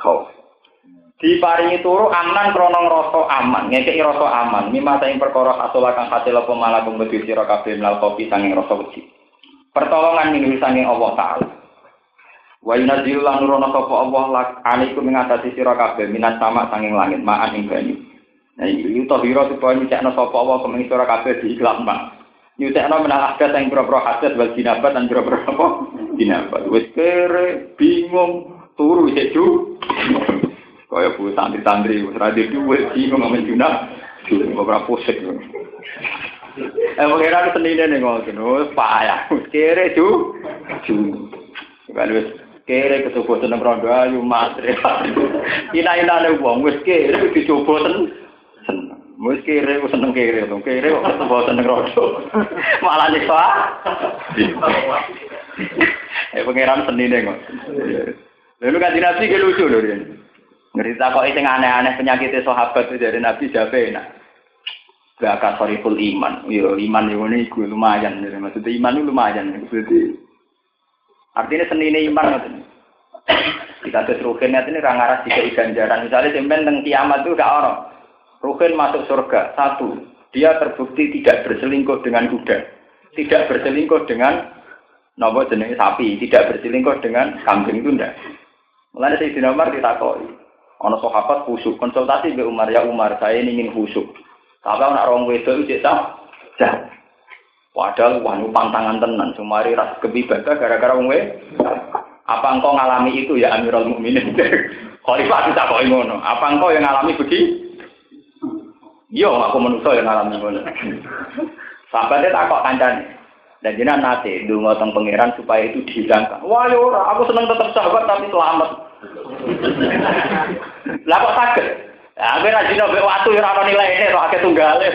khauf diparingi turu aman krono ngrasa aman. Ngekeki rasa aman. Mimma ing perkara asola kang hasil apa malakum wedi sira kabeh kopi sanging rasa wedi. Pertolongan ning sanging Allah taala. Wa yunazzilu lan nurono sapa Allah lak alaikum ing sira kabeh minat sama sanging langit ma'an ing banyu nah iki tahira supaya nyekno sapa Allah kemeng sira kabeh di ikhlas mak nyutekno menal adat yang pura-pura hadat wal jinabat dan pura-pura apa? Jinabat. Wis kere bingung turu itu Kaya bu santri-santri, seradi duit, bingung ngamen junah, beberapa pusing. Eh, mengira ke seni ini ngomongin, oh, payah, kere ju, ju. Kan wis kere kecoba seneng rondo ayu matre. Ina-ina ne wong wis kere dicoba seneng. Wis kere wis seneng kere, to kere kok kecoba seneng rondo. Malah nyiksa. Eh pangeran seni ne kok. Lalu kan dinasti ke lucu lho Ngerita kok itu aneh-aneh penyakit sahabat itu dari Nabi Jabe enak. Gak soriful iman. Yo iman yo ini gue lumayan. Jadi maksudnya iman itu lumayan. Jadi artinya seni ini iman maksudnya. Kita terus rukin ini rangaras jika ganjaran. Misalnya simpen tentang kiamat itu gak orang. Rukin masuk surga. Satu, dia terbukti tidak berselingkuh dengan kuda. Tidak berselingkuh dengan nopo jenis sapi. Tidak berselingkuh dengan kambing itu enggak. Mulanya Sayyidina Umar ditakoi. Ono sahabat khusuk konsultasi be Umar ya Umar saya ingin khusuk. Tapi anak orang wedo cek jah. Padahal wanu pantangan tenan sumari ras kebibaga gara-gara wong Apa engkau ngalami itu ya Amirul Mukminin? [laughs] Khalifah tidak kok ngono. Apa engkau yang ngalami begitu? Yo, aku manusia yang ngalami ngono. [laughs] Sahabatnya tak kok kancane. Dan jenengan nate ndonga teng pangeran supaya itu dihilangkan. Wah, ora, aku seneng tetap sahabat tapi selamat. Lah kok sakit? Ya, gue rajin nabi waktu yang orang nilai ini, roh akeh tunggalin.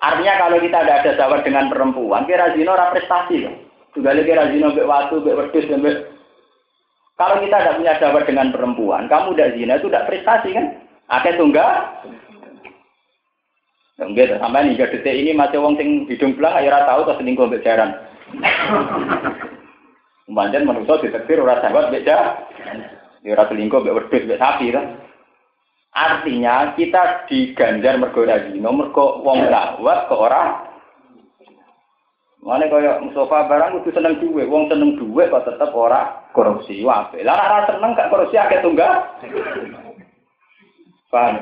Artinya kalau kita tidak ada sahabat dengan perempuan, kira rajin orang prestasi. Tunggalin kira rajin nabi waktu, be wedus, be kalau kita tidak punya sahabat dengan perempuan, kamu udah zina itu tidak prestasi kan? Akeh tunggal. Enggak, sampai nih detik ini masih wong sing hidung belang, ayo tahu ke selingkuh mbek jaran. [laughs] Kemudian manusia ditetir ora sahabat mbek Ya ora selingkuh mbek wedhus mbek sapi kan. Artinya kita diganjar mergo ora zina, mergo wong lawat ke ora Mana kaya Mustafa barang kudu seneng duwe, wong seneng duwe kok tetep ora korupsi wae. Lah ora seneng gak korupsi akeh tunggal. [laughs] Paham?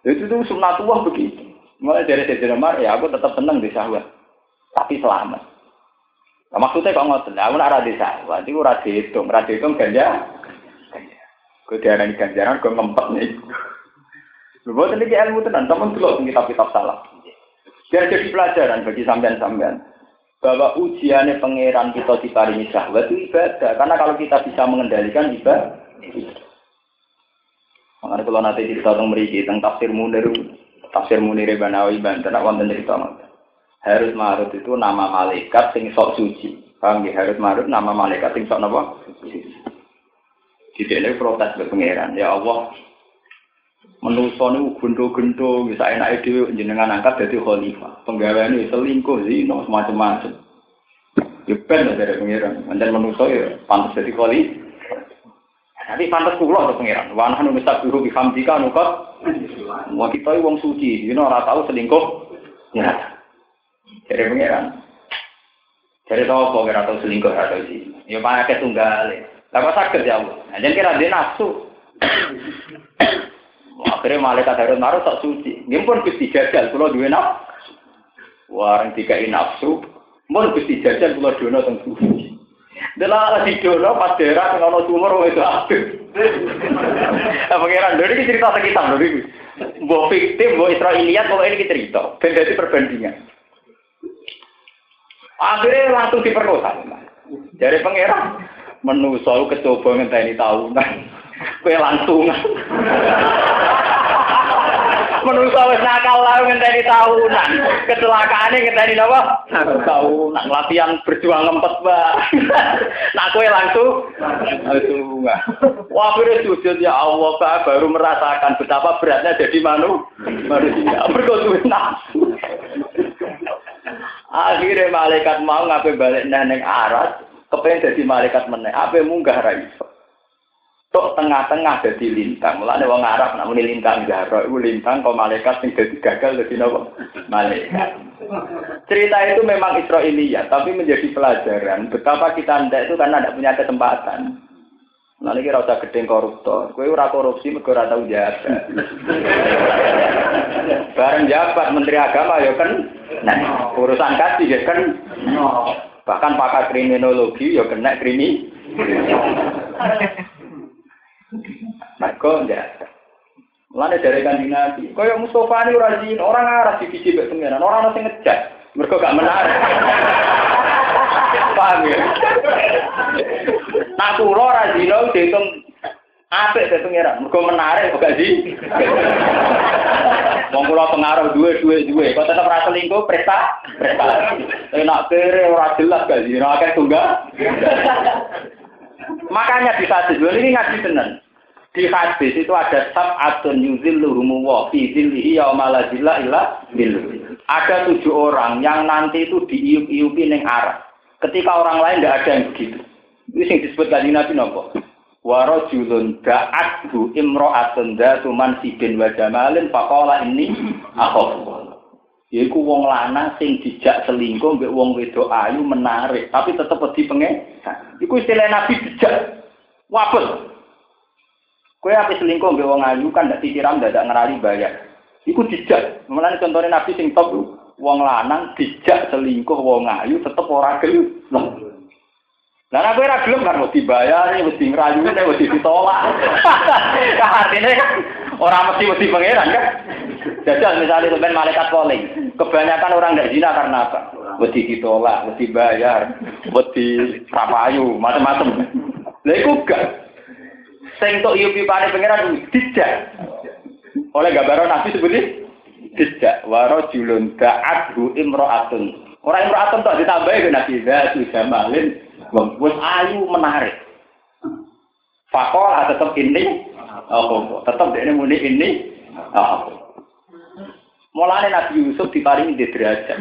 Itu tuh sunatullah begitu. Mulai dari Sayyidina Umar, ya aku tetap seneng di sahwat. Tapi selamat. Nah, maksudnya kok ngoten, aku nak ra di sahwat, itu ora dihitung, ora dihitung ganja. Gue diarani ganjaran, gue ngempet nih. Buat ini ilmu tenan, teman dulu kitab-kitab salah. Biar jadi pelajaran bagi sampean-sampean bahwa ujiannya pangeran kita diparingi syahwat itu ibadah. Karena kalau kita bisa mengendalikan ibadah. Makanya kalau nanti kita tentang meriki tentang tafsir munir, tafsir munir Banawi Banten, wonten cerita Harut Marut itu nama malaikat sing sok suci. Paham ya? Harut Marut nama malaikat sing sok apa? Di sini protes ke pangeran. Ya Allah, menuso niku gendo-gendo bisa enak dhewe jenengan angkat dadi khalifah. Penggaweane selingkuh zina macam-macam. Ya ben dari pengiran. Mandan menuso ya pantas dadi khalifah. Nanti pantas kula to pengiran. Wa nahnu nusabihu bi hamdika nukat. Wa kita wong suci, dina ora tau selingkuh. Ya. Dari pengiran. Dari tahu kok ora tau selingkuh atau sih. Ya pakai tunggal. Kok sakit ya Allah. Nah, jangan kira dia nafsu. Akhirnya malaikat Harun Marut tak suci. Ini pun gusti jajal, kalau dua nafsu. Warang tiga nafsu, pun gusti jajal kalau dua suci. Dalam di dono pas daerah kalau sumur itu. Nah, pangeran dari cerita sekitar dari Mbok fiktif, mbok Israiliyat, kalau ini cerita. Ben jadi perbandingan. Akhirnya langsung diperkosa. Dari pangeran, menuso kecoba ngenteni tahunan. Kue langsung. Menurut wis nakal lah ngenteni tahunan. Kecelakaane ngenteni napa? Tahunan latihan berjuang ngempet, Mbak. Nak kowe langsung langsung. Wah, akhirnya sujud ya Allah, Pak, baru merasakan betapa beratnya jadi manu manusia. Berkosuwe nafsu. Akhirnya malaikat mau ngapain balik neneng aras, kepengen jadi malaikat meneng, apa munggah raiso. Tok tengah-tengah jadi lintang. Mulane wong Arab nak muni lintang garo iku lintang kok malaikat sing dadi gagal dadi napa? Malaikat. Cerita itu memang Israiliyat, tapi menjadi pelajaran betapa kita ndak itu karena tidak punya kesempatan. Nah ini kira usah gedeng koruptor. Kue ora korupsi mergo ora tau jabat. Bareng jabat Menteri Agama ya kan. Nah, urusan kasih ya kan. Bahkan pakar kriminologi ya kena krimi. Mereka enggak. Mulane dari kanjeng Nabi, kaya Mustafa ini rajin, orang arah di biji pengiran, orang masih ngejak. Mereka gak menarik. [laughs] Paham ya? Nah, kulo rajin, dihitung apik dari pengiran. Mereka menarik, kok sih? Wong kula pengaruh duwe duwe duwe, kok tetep ra selingkuh presta prestasi. Enak kere ora jelas gak sih, ora akeh tunggal. Makanya di hadis, ini ngaji tenan. Di hadis itu ada sab'atun yuzilluhumu wa fi zillihi yauma la zilla illa Ada tujuh orang yang nanti itu diiup-iupi ning arah. Ketika orang lain tidak ada yang begitu. Ini yang disebut tadi Nabi nopo. Wa rajulun da'athu imra'atun dzatu mansibin wa jamalin faqala inni akhafu. Yaiku wong lanang sing dijak selingkuh mbek wong wedok ayu menarik, tapi tetep wedi pengen. Iku istilah Nabi dijak. Wabel. Kowe ape selingkuh mbek wong ayu kan ndak disiram ndak ngerali bayar. Iku dijak. Mulane contohnya Nabi sing top wong lanang dijak selingkuh wong ayu tetep ora gelem. Lah nek ora gelem kan mesti bayar, mesti ngrayu, mesti ditolak. [laughs] Artinya orang mesti mesti pangeran kan. Jajal misalnya sebenarnya malaikat calling, kebanyakan orang tidak zina karena apa? Wedi ditolak, wedi bayar, wedi rapayu, macam-macam. Lah iku gak. Sing tok yupi pane pangeran dijak. Oleh gambaran Nabi seperti dijak waro julun da'adhu imro'atun. Orang imro'atun tak ditambahi ke Nabi Zatu Jamalin. Wes ayu menarik. Fakol tetap ini, oh, tetap dia muni ini, oh. Mulane Nabi Yusuf diparingi di derajat.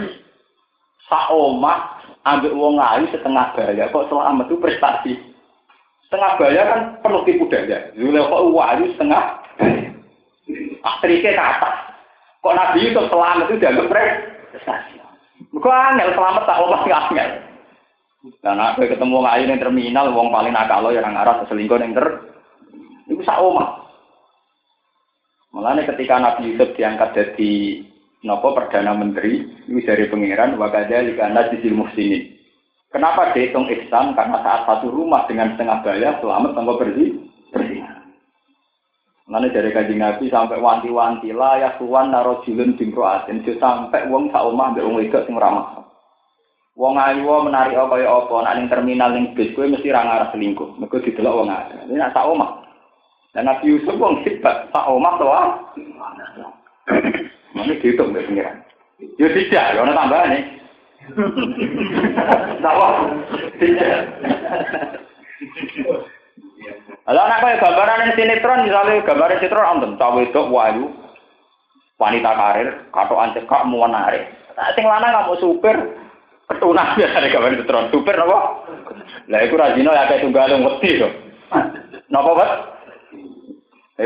Sak omah ambek wong ayu setengah baya kok selamat itu prestasi. Setengah baya kan penuh tipu daya. kok ayu setengah Aktrisnya ke atas. Kok Nabi Yusuf selamat itu dianggap prestasi. Kok angel selamat tak omah angel. Karena aku ketemu ngayu yang terminal, wong paling nakal lo yang arah selingkuh yang ter, itu sak omah. Mulanya ketika Nabi Yusuf diangkat jadi nopo perdana menteri, itu dari pangeran wakada likana sisil muhsinin. Kenapa dihitung ihsan? Karena saat satu rumah dengan setengah bayar selamat tanpa bersih bersih. Nanti dari kaji Nabi sampai wanti-wanti lah ya tuan naro jilun bingko asin sampai uang sak omah ambek wong wedok ramah. Wong ayu menarik apa ya apa nak ning terminal ning bis kowe mesti ra ngarep selingkuh. Mergo didelok wong ayu. Ini nak sak omah. Dan Nabi Yusuf wong sifat sak omah to ah. Mana dihitung mbek pengiran. Yo tidak, yo ana tambahane. [laughs] Tahu? Tidak. Kalau anak kaya gambaran sinetron, misalnya gambaran sinetron, antum cawe itu wayu, wanita karir, katoan cekak mau narik. Nah, sing lanang kamu super, ketunah biasa ada gambaran sinetron, super apa? Lah itu rajino ya kayak tunggal yang wedi tuh. Napa bet?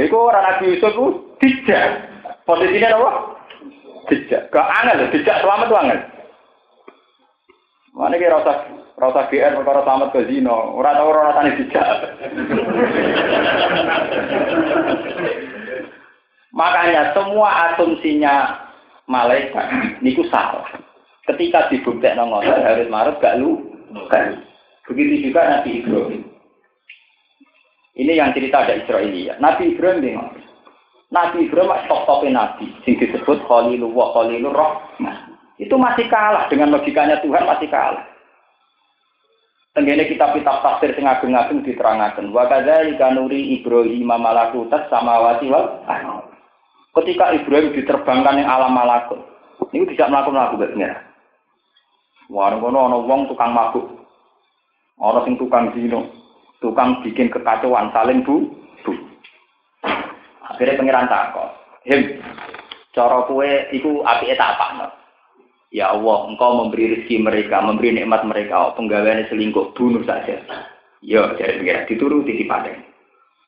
Itu orang Nabi Yusuf itu tidak. Posisinya apa? Tidak. Gak angel, tidak selamat tuh angel. Mana kira rasa rasa GR perkara tamat ke zino, ora tau ora rasane dijak. Makanya semua asumsinya malaikat niku salah. Ketika dibuktikan ngotot harus marut gak lu. Begitu juga Nabi Ibrahim. Ini yang cerita ada Israelia. Nabi Ibrahim bingung. Nabi Ibrahim top-topnya Nabi, sing disebut Khalilullah, Khalilur Rahman. Itu masih kalah dengan logikanya Tuhan masih kalah. Tenggene kitab-kitab tafsir sing ageng-ageng diterangkan. Wa kadzalika nuri Ibrahim malakutat samawati wal Ketika Ibrahim diterbangkan yang alam malakut, ini tidak melakukan laku betnya. Warung kono ana wong tukang mabuk. Ana sing tukang zino, tukang bikin kekacauan saling bu, bu. Akhirnya pengiran takut. Him, cara kue iku api tak apa Ya Allah, engkau memberi rezeki mereka, memberi nikmat mereka, oh, penggawaian selingkuh, bunuh saja. Ya, jadi pengira, dituruti di padang.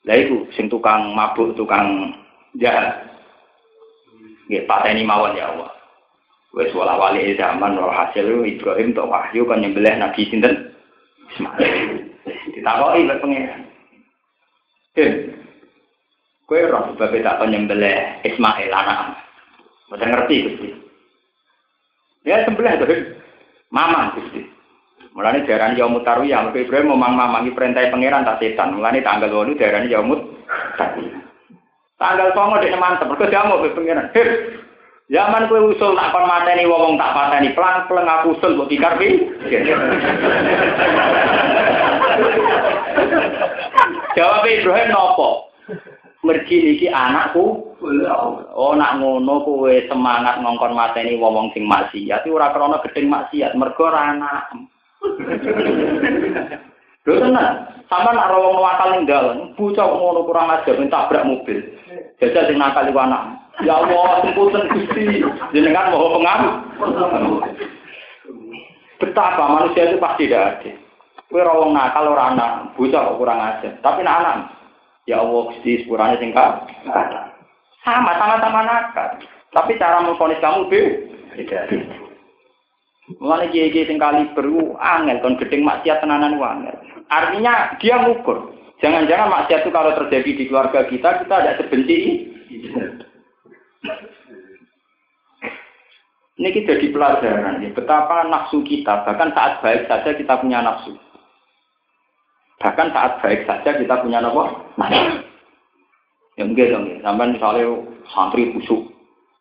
Lah itu, sing tukang mabuk, tukang jahat. Nggih, pateni mawon ya Allah. Wes wala wali zaman wal hasil Ibrahim tok wahyu kan nyembelih Nabi sinten? Ismail. Ditakoki lek pengen. Eh. Kowe ora sebab tak nyembelih Ismail anak. Mboten ngerti Gusti. Ya sembelih itu. Mamang Gusti. Mulane darani yaumut tarwiyah, mergo Ibrahim memang mamangi perintah pangeran tak setan. Mulane tanggal 8 darani yaumut tarwiyah. Tanggal 9 dekne mantep, mergo diamuk pangeran. Heh. Zaman kowe usul tak kon mateni wong tak pateni, pelan-pelan aku usul mbok pikir pi. Jawab Ibrahim nopo? Mergi iki anakku. Oh nak ngono kowe semangat ngongkon mateni wong sing maksiat ora krana gedeng maksiat, mergo ora anak. Lho tenan, sama nak wong wakal ning dalan, bocah ngono kurang ajar tabrak mobil. Jajal sing nakal iku anak. Ya Allah, sempunten Gusti, jenengan mau pengaruh. Betapa manusia itu pasti tidak ada. Kowe ora nakal ora anak, bocah kurang ajar. Tapi nak anak, Ya Allah, Gusti sepurane sing Sama, sama-sama nakal. Tapi cara memfonis kamu beda. Mulane kiai-kiai sing kali beru angel kon gedeng maksiat tenanan angel. Artinya dia ngukur. Jangan-jangan maksiat itu kalau terjadi di keluarga kita, kita tidak sebenci ini kita di pelajaran ya, betapa nafsu kita, bahkan saat baik saja kita punya nafsu. Bahkan saat baik saja kita punya? Nah, ya enggak dong, ya. sampai misalnya santri busuk,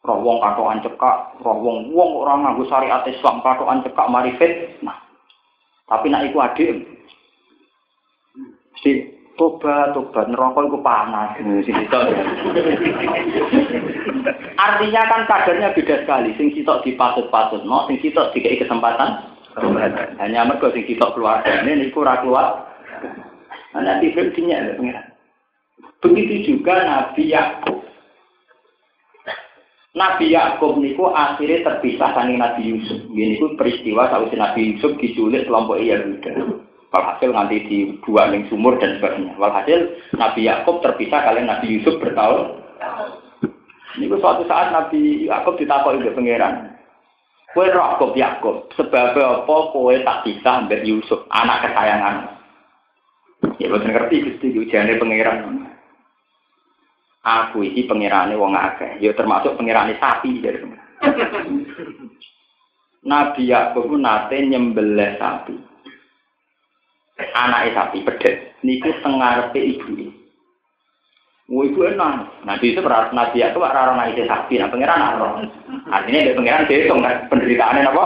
roh wong katoan cekak, roh wong wong orang nganggu syariat Islam katoan cekak marifet, nah. Tapi nak iku adik, si tobat tobat neraka itu panas artinya kan kadarnya beda sekali sing sitok dipasut-pasut no sing sitok dikei kesempatan hanya mergo sing sitok keluarga ini niku ora keluar Nah, nanti pengiran. Begitu juga Nabi Yakub. Nabi Yakub niku akhirnya terpisah dari Nabi Yusuf. Ini pun peristiwa saat Nabi Yusuf diculik kelompok Yahuda. Walhasil nanti dibuang yang sumur dan sebagainya. Walhasil Nabi Yakub terpisah kalian Nabi Yusuf bertahun. Ini suatu saat Nabi Yakub ditakut oleh pangeran. Roh kok Yakub, sebab apa kowe tak bisa ambek Yusuf, anak kesayangan. Ya boten ngerti Gusti ujane pangeran. Aku iki pangerane wong akeh, ya termasuk pangerane sapi dari [laughs] Nabi Yakub nate nyembelih sapi. Anake sapi pedet niku tengarepe ibu. Wah ibu enak. Nabi itu berat Nabi Yakub ora ora sapi, nah pangeran ora. Artinya dia pengiran dihitung kan penderitaannya apa?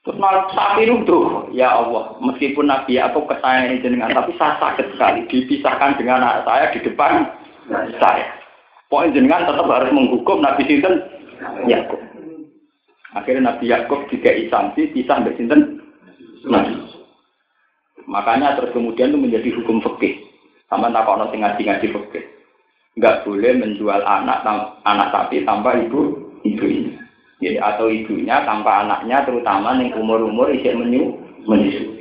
Terus malah sapi itu, ya Allah, meskipun Nabi aku kesayangan jenengan, tapi saya sakit sekali dipisahkan dengan anak saya di depan saya. Pokoknya jenengan tetap harus menghukum Nabi Sinten Yakub. Akhirnya Nabi Yakub juga sanksi pisah dari Sinten Nabi. Makanya terus kemudian itu menjadi hukum fikih. Sama tak kono sing ngaji-ngaji fikih nggak boleh menjual anak anak sapi tanpa ibu ibunya. Jadi atau ibunya tanpa anaknya terutama yang umur-umur isih menyu menyusu.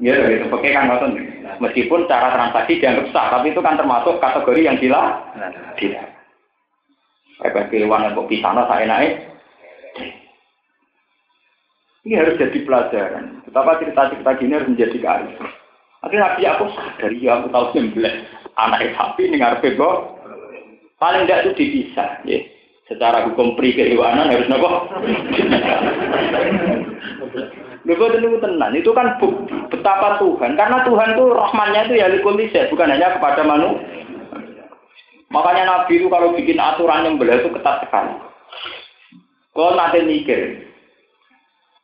Ya, gitu. Pakai kan nonton. Meskipun cara transaksi dianggap sah, tapi itu kan termasuk kategori yang gila. Gila. Kayak keluar kok pisana saya naik. Ini harus jadi pelajaran. Betapa cerita-cerita gini harus menjadi kearifan. Akhirnya Nabi aku sadar, ya aku tahu sembelih anak sapi ini ngarepe kok. Paling tidak itu dipisah. Ya. Secara hukum pri kehewanan harus nopo. Lho itu tenang, itu kan bukti betapa Tuhan. Karena Tuhan itu rahmannya itu ya likulise, bukan hanya kepada manusia. Makanya Nabi itu kalau bikin aturan yang belah itu ketat sekali. Kalau nanti mikir,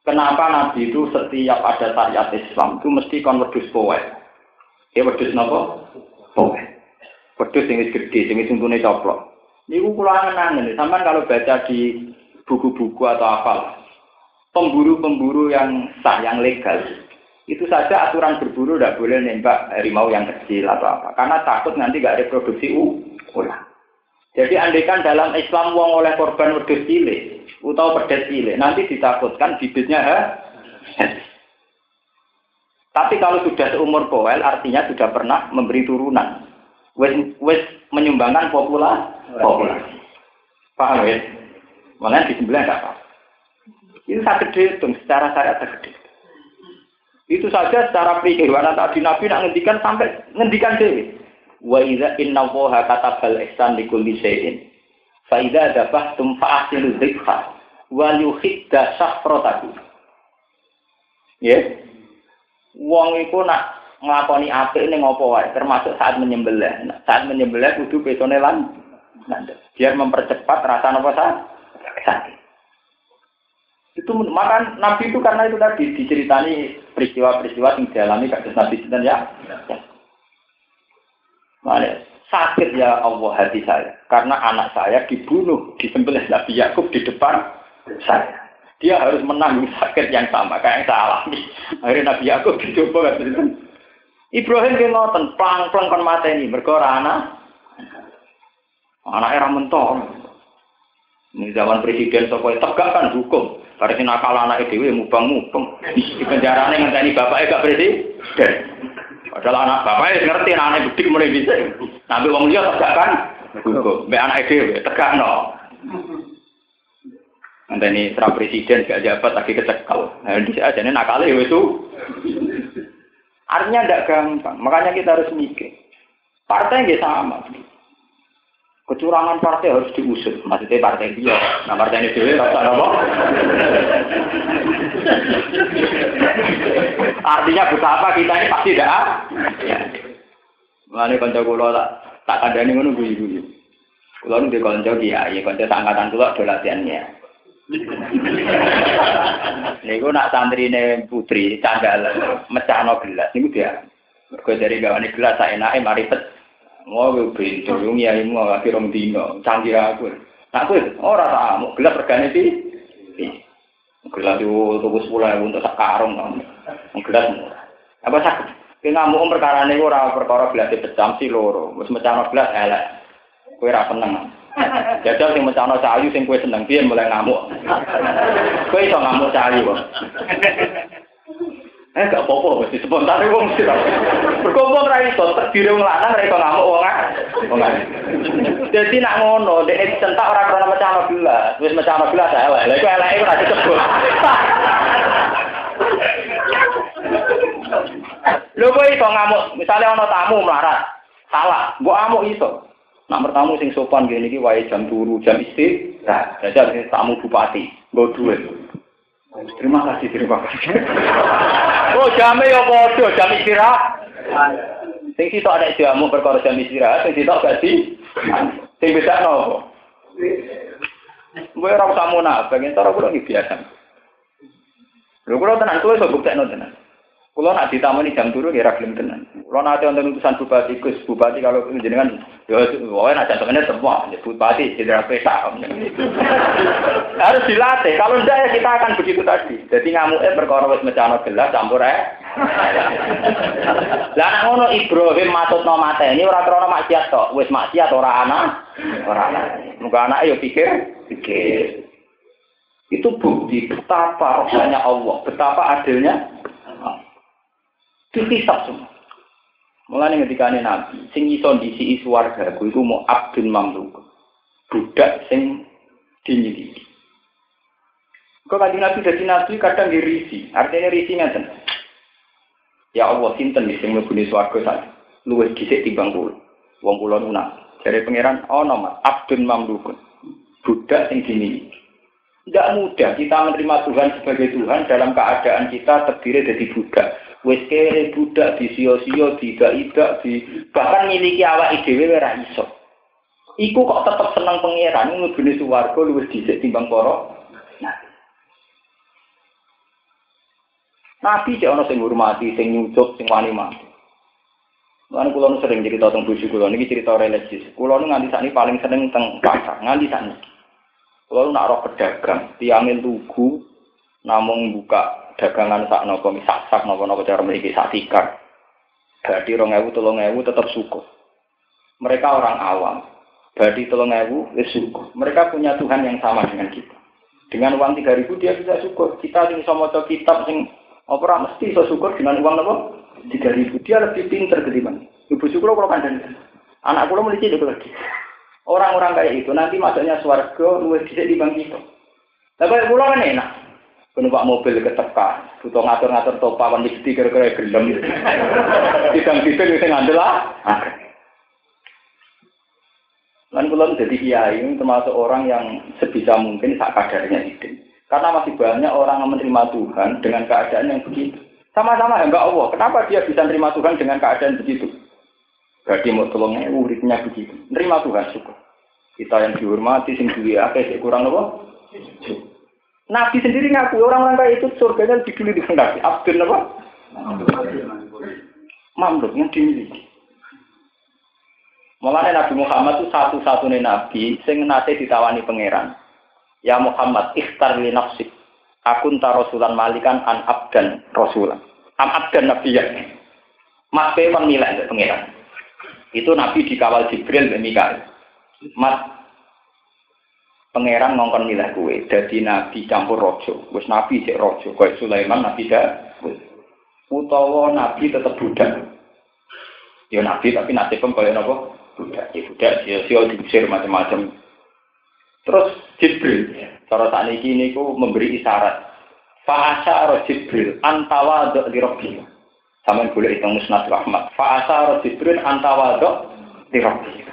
Kenapa Nabi itu setiap ada syariat Islam itu mesti kon wedhus poet. Ya wedhus napa? Poet. Wedhus sing wis gedhe, sing wis untune coplok. Niku kula angen sampean kalau baca di buku-buku atau apa, pemburu-pemburu yang sah, yang legal, itu saja aturan berburu tidak boleh nembak harimau yang kecil atau apa, karena takut nanti gak reproduksi ulang. Jadi andaikan dalam Islam wong oleh korban wedhus cilik, atau pedet cilik. Nanti ditakutkan bibitnya ha? Tapi kalau sudah seumur poel, artinya sudah pernah memberi turunan. Wes, wes menyumbangkan popula, populasi. Paham ya? Mana disembelih enggak apa? Itu gede, dong. secara syariat gede. Itu saja secara kehidupan tadi Nabi nak ngendikan sampai ngendikan dewi. Wa idza inna woha katabal ihsan di kulli syai'in. Fa idza dabahtum fa'asilu dzikra wal yuhidda safratahu. Ya. Wong iku nak nglakoni apik ning apa wae, termasuk saat menyembelih. Saat menyembelih kudu petone lan biar mempercepat rasa napa sakit. Itu maka Nabi itu karena itu tadi diceritani peristiwa-peristiwa yang dialami kasus Nabi dan ya. ya. Sakit ya Allah hati saya karena anak saya dibunuh disembelih Nabi Yakub di depan saya. Dia harus menanggung sakit yang sama kayak yang saya alami. Akhirnya Nabi Yakub dicoba Ibrahim ki ngoten, plang-plang kon mateni mergo anak. Anak era mentor. Ini zaman presiden Sokoy tegak kan hukum. Karena nakal anak itu mubang-mubang. Di penjara ini ngenteni bapaknya gak presiden. Padahal anak bapaknya ngerti anak gede mulai bisa. Nabi wong liya tegak kan hukum. Be anak itu tegak no. Nanti ini serah presiden gak jabat lagi kecekal. Nah, ini aja ini nakal itu. Artinya tidak gampang. Makanya kita harus mikir. Partai nggak sama. Kecurangan partai harus diusut. Maksudnya partai dia. Nah partai ini dia rasa apa? Artinya betapa kita ini pasti tidak. Ya. Mengenai konco kulo tak tak menunggu ibu. Kulo nih konco dia, ya konco angkatan kulo do latihannya. Niku nak santrine putri candal mecahno gelas niku dia. Mergo dari gawane gelas sak enake mari pet. mau bintu dunia ini mau ora rong dino canggih aku. Tak ora orang tak mau gelap regane sih gelap itu tugas pulang untuk sekarang kamu gelap murah. Apa sak kena mau perkara niku ora perkara gelap pecam si loro. Wis mecano apa gelap elek. Gua rasa seneng jajal sing mecano apa sing kowe seneng. Dia mulai ngamuk? Kowe iso ngamuk cahyu Eh gak apa-apa mesti spontan wong mesti. Berkumpul ra iso terdiri wong lanang ra iso ngamuk wong wong Dadi nak ngono, dek dicentak ora krono mecah gelas. Wis mecah gelas elek. Lah iku eleke ora disebut. Lho kok iso ngamuk, misalnya ana tamu melarat. Salah, mbok amuk iso. Nak bertamu sing sopan gini iki wae jam turu, jam istirahat. Jajal tamu bupati, nggo duit. Terima kasih, terima kasih. [laughs] oh, jamnya ya bodoh, jam istirahat. Sing sitok ada jamu perkara jam istirahat, sing sitok gak sih? Sing bisa nopo. Gue ora usah munafik, entar aku lagi biasa. Lho kula tenan tuwe iso buktekno tenan. Kulo nak ditamani jam turu kira gelem tenan. Kulo nanti wonten utusan bupati Gus bupati kalau jenengan ya wae nak jantungnya semua bupati jenderal pesa. [laughs] Harus dilatih. Kalau ndak ya kita akan begitu tadi. Jadi ngamuke perkara wis mecano gelas campur ae. [laughs] Lah nek ngono Ibrahim matutno mateni ora krana maksiat tok, wis maksiat ora ana. Ora ana. Muga anake yo pikir pikir. Itu bukti betapa rohnya Allah, betapa adilnya dihisap semua. Mulai ketika Nabi, sing iso disi isu warga, itu mau abdul mamluk, budak sing dinyidiki. Kau kaji Nabi jadi Nabi kadang dirisi, artinya risi ngeten. Ya Allah, sinten nih sing mlebu swarga sak luwih dhisik timbang kula. Wong kula nunak. Jare pangeran, oh nama abdul mamluk, budak sing dinyidiki. Tidak mudah kita menerima Tuhan sebagai Tuhan dalam keadaan kita terdiri dari budak wis kere budak di sio-sio di ida di bahkan miliki awak dhewe ora iso iku kok tetep seneng pangeran mlebune swarga luwih dhisik timbang para Nabi cek ana sing ngurmati, sing nyucuk, sing wani mati. Lan nu sering cerita tentang bojo kula niki cerita religius. Kula nu nganti sakniki paling seneng teng pasar, nganti sakniki. Kula nu nak roh pedagang, tiangin tugu namung buka dagangan sak nopo misak sak nopo nopo cara memiliki sak tikar. Berarti rong ewu tolong ewu tetap suku. Mereka orang awam. Berarti tolong ewu wis suku. Mereka punya Tuhan yang sama dengan kita. Dengan uang tiga ribu dia bisa syukur. Kita sing maca kitab sing apa mesti iso syukur dengan uang nopo tiga ribu. Dia lebih pinter ketimbang. Ibu syukur kalau kandang. Anak kula mulai cilik lagi. Orang-orang kayak itu nanti masuknya swarga luwih dhisik dibanding kita. Tapi pulau kan enak numpak mobil ketekan, butuh ngatur-ngatur topa kan mesti kira-kira gelem. Tidak-tidak bisa ngandel lah. Dan belum jadi kiai termasuk orang yang sebisa mungkin sak kadarnya itu. Karena masih banyak orang yang menerima Tuhan dengan keadaan yang begitu. Sama-sama enggak Allah. Kenapa dia bisa menerima Tuhan dengan keadaan begitu? Berarti mau tolongnya uripnya begitu. Menerima Tuhan syukur. Kita yang dihormati, sing duwe akeh kurang apa? Nabi sendiri ngaku orang-orang kayak itu surganya lebih dulu dikehendaki. Abdul apa? Mamluk yang dimiliki. Mulanya Nabi Muhammad itu satu-satunya Nabi sing nate ditawani pangeran. Ya Muhammad, ikhtar li nafsik. Aku entah rasulan malikan an abdan rasulan. Am abdan nabi ya. Mas Peman nilai pangeran. Itu Nabi dikawal Jibril dan Mikael. Mas pangeran ngongkon milah kue dadi nabi campur rojo wis nabi cek rojo kaya Sulaiman nabi dah utawa nabi tetep budak ya nabi tapi nasibem kaya napa budak ya budak sia-sia diusir macam-macam terus Jibril cara saat ini niku memberi isyarat Fa'asa roh Jibril antawa dok di Rabbi. Sama boleh itu musnad rahmat. Fa'asa roh Jibril antawa dok di Rabbi.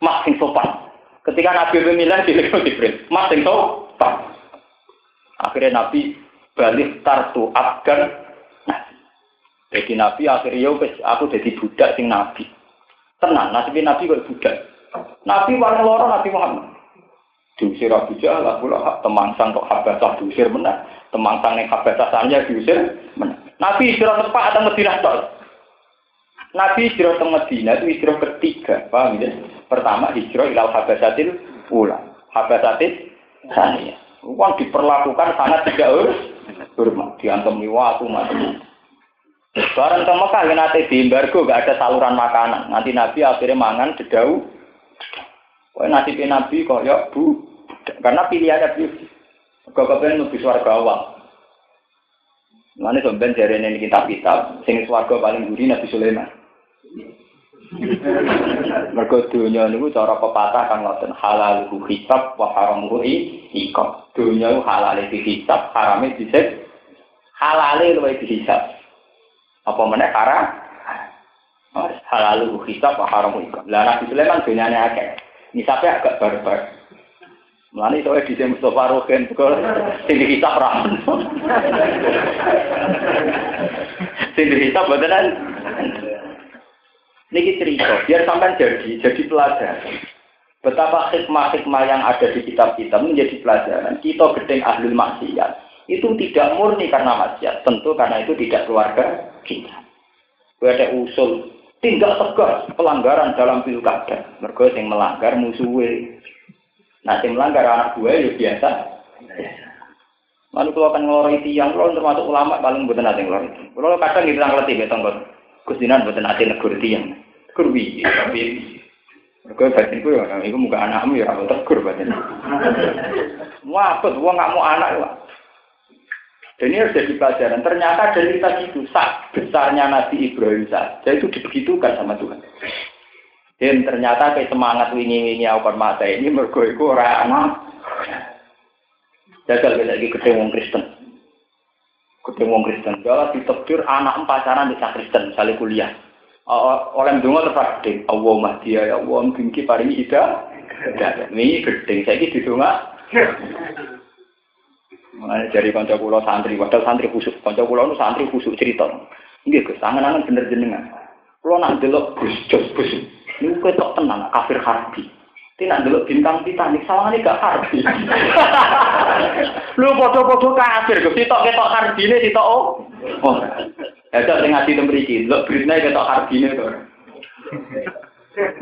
Mak sopan. Ketika Nabi pemilihan di Jibril, mas sing sopan. Akhirnya Nabi balik tartu abgan. Nah, jadi Nabi akhirnya aku jadi budak sing Nabi. Tenang, nasibin Nabi kok budak. Nabi paling loro Nabi Muhammad. Diusir Abu Jahal, Abu Lahab, temangsang kok Habasah diusir menang. Temangsang yang Habasah sanya diusir menang. Nabi istirahat tepat atau Madinah tok. Nabi istirahat ke Madinah itu istirahat ketiga, paham ya? Pertama hijrah ilal habasatil ula. Habasatil saniyah. Uang diperlakukan sangat tidak hormat. Diantem waktu macam Barang ke Mekah, ya nanti di embargo gak ada saluran makanan. Nanti Nabi akhirnya mangan dedau. Wah nanti Nabi kok ya bu, karena pilihannya bu. Kau kepengen lebih suara awal. Mana sampean jare ini kitab-kitab, sing swarga paling buri Nabi Sulaiman. [laughs] Mergo dunya niku cara pepatah kan ngoten halal hisab wa haramuhu iqab. Dunya halal dihisab, harame disik. Halale luwih dihisab. Apa meneh haram? Halal hisab wa haramuhu iqab. Lah Nabi Sulaiman dunyane akeh. Nisabnya agak barbar. Mulane itu di Mustafa Rogen kok [laughs] sing dihisab ra. [laughs] sing dihisab beneran. Niki cerita, biar sampai jadi, jadi pelajaran. Betapa hikmah-hikmah yang ada di kitab-kitab menjadi pelajaran. Kita gedeng ahli maksiat. Itu tidak murni karena maksiat. Tentu karena itu tidak keluarga kita. Ada usul. Tidak tegas pelanggaran dalam pilkada. Mereka yang melanggar musuhnya. Nah, yang melanggar anak gue ya biasa. Lalu kalau akan ngelori tiang, kalau termasuk ulama paling bukan nanti ngelori. Kalau kadang kita ngelati betong kan, kusinan bukan nanti negur tiang, kurbi, tapi mereka batin itu ya, itu muka anakmu ya, aku tegur batin. Betul, gua nggak mau anak, wah. Dan ini harus jadi pelajaran. Ternyata dari kita itu, sak besarnya Nabi Ibrahim saja itu dibegitukan sama Tuhan. Dan ternyata kayak semangat wingi-wingi aku mata ini mergo iku ora ana. Jajal lagi wong Kristen. Wong Kristen. Jala ditekdir anak pacaran di Kristen, misalnya kuliah. Ndonga tetap gede. Allah mahdia ya Allah mungkin paringi ida. Ini gede. Saya di donga. Mulai dari kanca kula santri, padahal santri khusuk. Kanca kula nu santri khusuk cerita. Nggih, Gus, angen-angen bener jenengan. Kula nak delok Gus Jos Gus. Niku ketok tenang kafir harbi. Tidak dulu bintang Titanic ini gak harbi. [laughs] Lu podo-podo kafir, ketok ketok harbi ini sitok oh. Oh. Ya tak sing ngati temriki, lo beritanya ketok harbi ini tuh.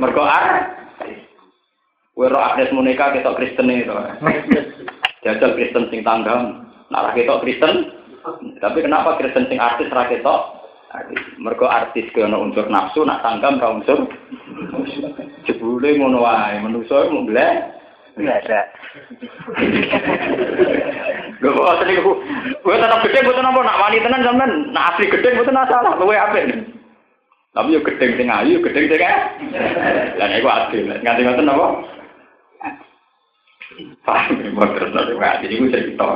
Mergo ar. Wero Agnes Monica ketok Kristen itu. Jajal Kristen sing tanggang. Nah, ketok Kristen. Tapi kenapa Kristen sing artis ra ketok? Mergo artis ke unsur nafsu, nak tanggam ra unsur. Jebule ngono wae, manusa mau blek. Biasa. Gak apa asli gue, gue tetap gede gue apa nak wani tenan sampean, nak asli gede gue salah, gue apa Tapi yo gede sing ayu, gede sing eh. Lah nek adil, nganti ngoten apa? Paham, mau terus nanti, jadi gue cerita.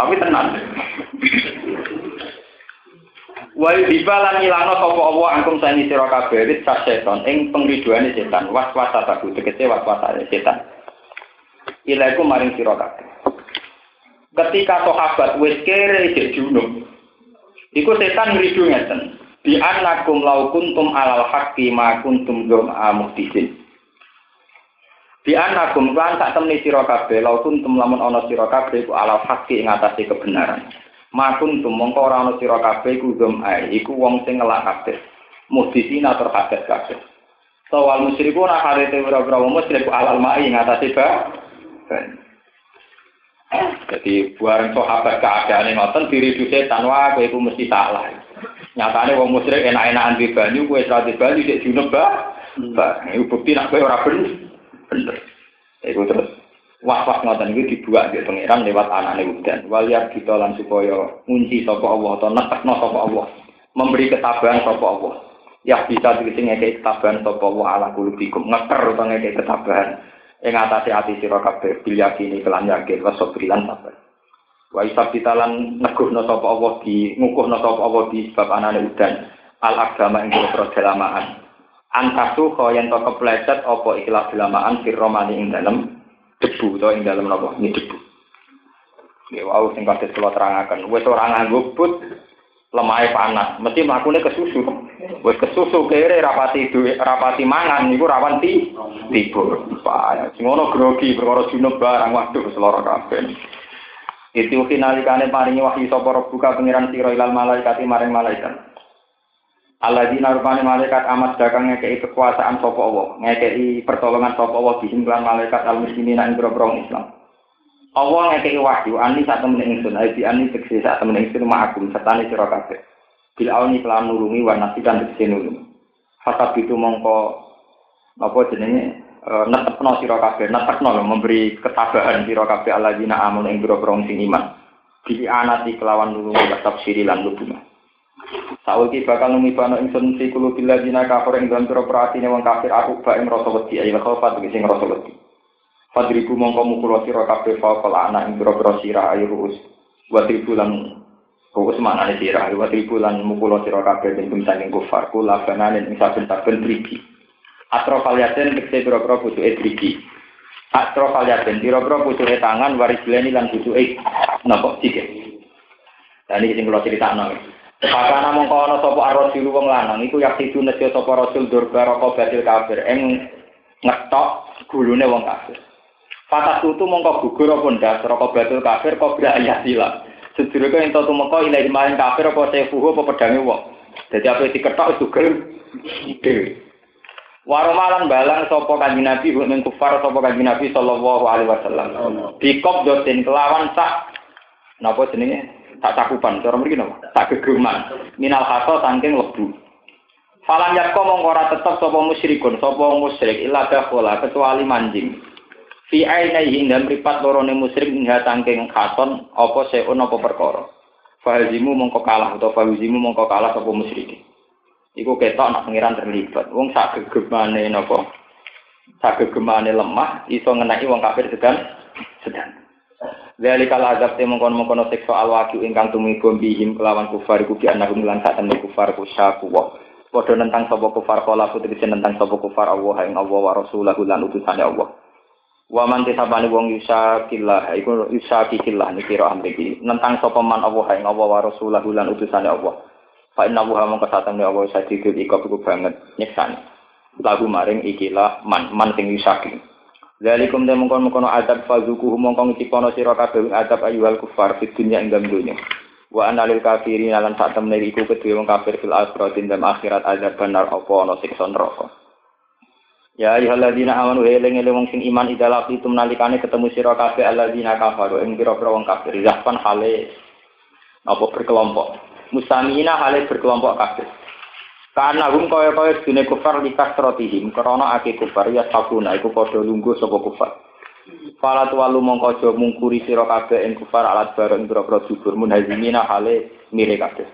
Tapi tenang. Wa dibalan ngilangno sapa Allah angkum sani sira kabeh wis setan ing pengriduane setan was-wasa taku tegese was-wasane setan. Ilaiku maring sira kabeh. Ketika sahabat wis kere cek junub. Iku setan ngridu ngeten. Bi annakum law kuntum alal haqqi ma kuntum jum'a muhdisin. Bi annakum lan tak temni sira kabeh law kuntum lamun ana sira kabeh ku alal haqqi ing kebenaran. Makun tumongko ora ana sira kabeh iku ai, iku wong sing ngelak kabeh. Mudisina terhadap kabeh. Sawal musyriku ora karete ora-ora wong musyrik alal mai ngatasi ba. Jadi buaran sahabat keadaan ngoten diri setan wah kowe iku mesti salah. Nyatane wong musyrik enak-enakan di banyu kowe ora di banyu sik junub ba. Ba, iku bukti nek kowe ora bener. Bener. Terus was-was ngoten iki dibuat di pangeran lewat anane udan. Waliyar kita lan supaya ngunci sapa Allah atau netekno sapa Allah. Memberi ketabahan sapa Allah. Ya bisa dikisi ngekei ketabahan sapa Allah ala kulubikum. Ngeker utawa ngekei ketabahan. Ing atase ati sira kabeh bil yakini kelan yakin wa sabrilan sabar. Wa isab lan neguhno sapa Allah di ngukuhno sapa Allah di sebab anane udan. Al agama ing kira dalamaan. Antasu kaya ento kepleset apa ikhlas dalamaan firromani ing dalem debu to ing dalam napa? Ini debu. Ya wau sing kados kula terangaken. Wis ora nganggo but lemahe panas. Mesti mlakune kesusu. Wis kesusu kere rapati duwe rapati mangan niku rawan ti tiba. Pak ngono grogi perkara junub barang waduh seloro kabeh. Itu finalikane paringi wahyu sapa buka pengiran sira ilal malaikat maring malaikat Allah di narupani malaikat amat dagang ngekei kekuasaan sopo Allah, ngekei pertolongan sopo Allah dihimpunan malaikat al muslimin ing berong Islam. Allah ngekei wahyu ani saat temen ingsun, ayi ani tegese saat temen ingsun ma'akum sertane sira kabeh. Bil auni kelan nulungi wa nasikan tegese nulungi. Fatab itu mongko apa jenenge e, netepno sira netepno memberi ketabahan sira kabeh alladzina ing berong sing iman. di anati kelawan nulungi wa tafsiri lan lubungan. Saiki bakal numibano ingsun fi kulubil ladina kafir ing dalam pira atine wong kafir aku ba ing rasa wedi ayo khaufat sing rasa wedi. Fadribu mongko mukul sira kabeh faqal ana ing pira-pira sira ayo ruus. Wa tribulan ruus manane sira wa tribulan mukul sira kabeh ing saking kufar kula banane ing saben-saben triki. Atro kaliaten tekse pira-pira pucuke triki. Atro kaliaten pira-pira pucuke tangan waris lan pucuke napa sikit. Dan ini sing kula critakno. Maka namung kono sapa ar-rasul wong lanang iku yak sidu nejo sapa rasul durba roko batil kafir ing ngetok gulune wong kafir. Fatah tutu mongko gugur apa ndas roko batil kafir kok bra ayatila. Sedurunge ento tumeka ilahi maring kafir apa sefuhu apa pedange wong. Dadi apa diketok sugel dhewe. Waromalan balang sapa kanjeng Nabi ning kufar sapa kanjeng Nabi sallallahu alaihi wasallam. Bikop doten kelawan sak napa jenenge? Tak cakupan, cara mriki napa? Tak gegeman. Minal haso saking lebu. Falam yakko mongko ora tetep sapa musyrikun, sapa musyrik illa dakhala kecuali manjing. Fi ainihi ing mripat lorone musyrik ing saking khaton apa seun apa perkara. Fahazimu mongko kalah utawa fahazimu mongko kalah sapa musyrik. Iku ketok nak pengiran terlibat. Wong sak gegemane napa? Sak gegemane lemah iso ngenaki wong kafir sedang sedang. Dari kala azab te mengkon mengkono sekso alwaki ingkang tumibo bihim kelawan kufar iku bi anahum lan sak temen kufar ku syaku wa. Padha nentang sapa kufar kala putri nentang sapa kufar Allah ing Allah wa rasulahu lan utusane Allah. Wa man tisabani wong yusakillah iku yusakillah niki kira amriki. Nentang sapa man Allah ing Allah wa rasulahu lan utusane Allah. Fa inna wa mongko satemne Allah sadikut iku banget nyeksani. Lagu maring ikilah man man sing yusakillah. Dalikum te mongkon mongkon adab fazuku mongkon cipono sira kabeh adab ayyuhal kufar fid dunya ing dalem dunya. Wa analil kafirin lan sak temne iku kedue wong kafir fil akhirat ing akhirat adab benar apa ana siksa neraka. Ya ayyuhalladzina amanu eling eling wong sing iman idalak itu nalikane ketemu sira kabeh alladzina kafaru ing pira-pira wong kafir zahpan hale apa berkelompok. Mustamina hale berkelompok kafir. Karena hum kaya kaya dine kufar likas trotihim krana ake kufar ya sabuna iku padha lungguh sapa kufar. Fala tuwalu mongko aja mungkuri sira kabeh ing kufar alat bareng boro-boro jubur munhazimina hale mire kabeh.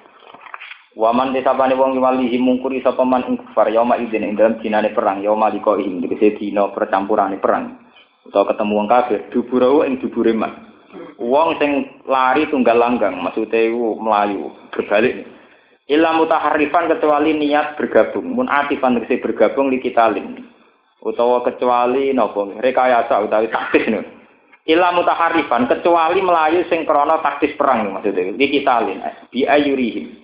Waman desapane wong walihi mungkuri sapa man ing kufar yauma idzin ing dalam dinane perang yauma liko ing dikese dina percampurane perang. Utawa ketemu wong kafir duburo ing dubure man. Wong sing lari tunggal langgang maksude melayu berbalik. Illa mutaharrifan kecuali niat bergabung. Mun atifan tegese bergabung li kitalin. Utawa kecuali napa rekayasa utawi taktis nih. Illa mutaharrifan kecuali melayu sing krana taktis perang maksudnya. Li kitalin. Bi ayurihim.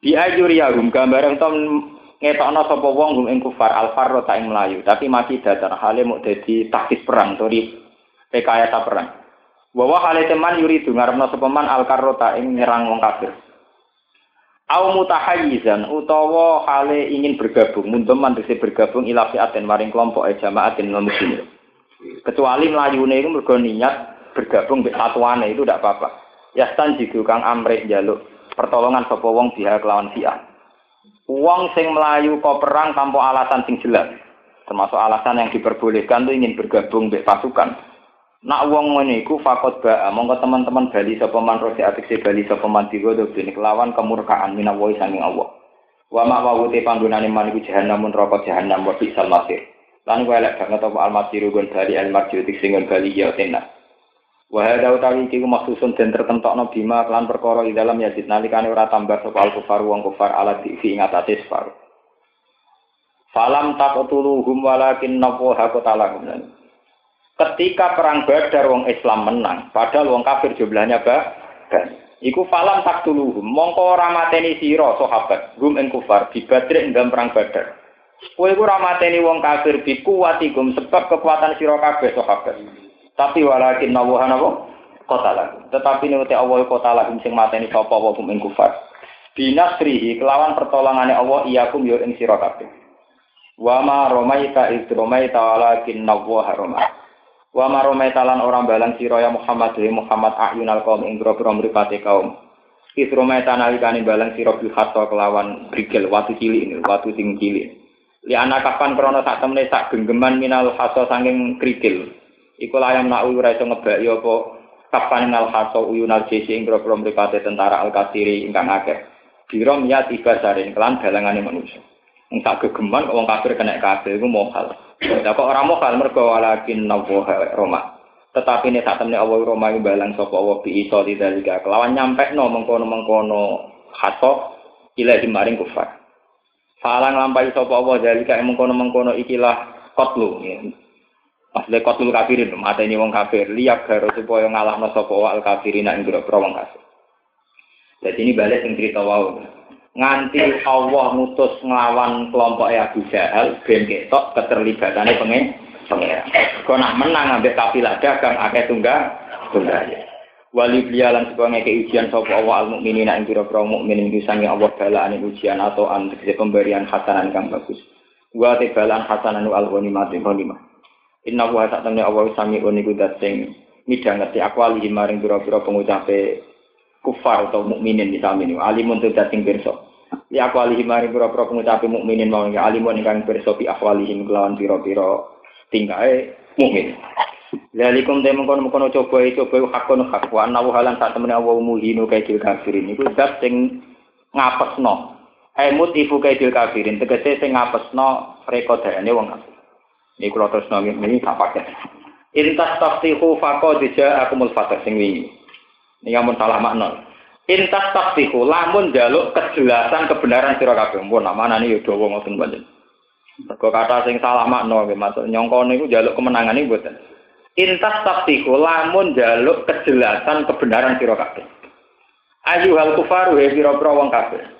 Bi ayuriyahum gambaran tom ngetokno sapa wong hum ing kufar alfarro ta ing melayu, tapi masih datar hale mau dadi taktis perang tori rekayasa perang. Bahwa hale teman yuri ngarepno sapa man alkarrota ing nyerang wong kafir au mutahayyizan utawa hale ingin bergabung munteman tegese bergabung ila fi'atin maring kelompok e jamaatin muslimin kecuali melayune itu mergo niat bergabung mbek satuane itu tidak apa-apa. Yastan jidu kang amrih jaluk pertolongan sapa wong biha kelawan fi'ah wong sing melayu kok perang tanpa alasan sing jelas termasuk alasan yang diperbolehkan itu ingin bergabung mbek pasukan Nak wong ngene iku fakot ba, monggo teman-teman bali sapa man rosi atik bali sapa man digodo dene kelawan kemurkaan minawi sanging Allah. Wa ma wa te panggonane man iku jahanam neraka jahanam wa bisal masir. Lan kuwi elek banget apa al-masir gon bali al-marji tik sing bali ya tenan. Wa hada utawi iki ku maksusun den tertentokno bima lan perkara ing dalam yazid nalikane ora tambah sapa al-kufar wong kufar ala di fi ngatate separuh. Falam taqtuluhum walakin nawaha qatalahum. Ketika perang Badar wong Islam menang, padahal wong kafir jumlahnya banyak. Iku falam tak dulu, mongko ora mateni sira sahabat, gum ing kufar di Badr ing dalam perang Badar. Kowe iku ora wong kafir bi kuwatikum sebab kekuatan sira kabeh sahabat. Tapi walakin nawahan apa? Kota Tetapi nek Allah kota lagi sing mateni sapa wa gum ing kufar. Binasrihi kelawan pertolongane Allah iyakum yo ing sira kabeh. Wa ma romaita iz romaita walakin nawaha romaita. Wa maromai talan orang balang sira ya Muhammad wa Muhammad ayunal kaum ing mripate kaum. Isromai tanalikane balang sira bil hatta kelawan brigel watu cilik ini, watu sing cilik. Li anak kapan krana sak temne sak genggeman minal haso saking krikil. Iku layam nak ora iso ngebaki apa kapan al haso uyunal jesi ing grobro mripate tentara al kasiri ingkang akeh birom ya tiga sarin kelan galangane manusia Wong sak gegeman wong kafir kena kafir iku mohal. Lah kok ora mohal mergo walakin nawaha Roma. Tetapi ini saat temen Allah Roma iku balang sapa Allah bi iso didalika kelawan nyampe no mengkono-mengkono haso ilahi maring kufar. Falang lampai sapa Allah dalika mengkono-mengkono ikilah kotlu. Maksudnya kotul kafirin, mata ini wong kafir, liak garo supaya ngalahno sapa al kafirin ing grobro wong kafir. Jadi ini balik yang cerita wau. Nganti Allah mutus nglawan kelompok Abu Jahal ben ketok keterlibatannya pengen pengen. Kau nak menang ambek kafilah dagang akeh tunggal tunggal. Wali blialan sebagai keujian sapa Allah al mukminina ing pira-pira mukmin ing sange Allah balaan ujian atau antek pemberian hasanan kang bagus. Wa tibalan hasanan al ghanimah ghanimah. Inna wa temne Allah sami niku dat sing midhangeti akwali maring pira-pira pengucape kufar atau mukminin sami niku alimun tu dat sing pirsa. Li akwali maring pira-pira pengucape mukminin mau ya alimun ingkang pirsa bi akwali kelawan pira-pira tingkae mukmin. Lalikum te mengkono mengkono coba coba hakon hak wa anna halan sak temene Allah muhinu kaidil kafirin niku dat sing ngapesno. Emut ibu kaidil kafirin tegese sing ngapesno rekodane wong kafir. Ini kalau terus nongin ini tak pakai. Intas tafsihu fako dija akumul fatah sing wingi. Ini yang salah makna. Intas tafsihu lamun jaluk kejelasan kebenaran sira kabeh. Mun namane yo dawa ngoten panjen. Mergo kata sing salah makna nggih maksud nyongko niku jaluk kemenangan niku mboten. Intas tafsihu lamun jaluk kejelasan kebenaran sira kabeh. Ayu hal kufaru he pira-pira wong kabeh.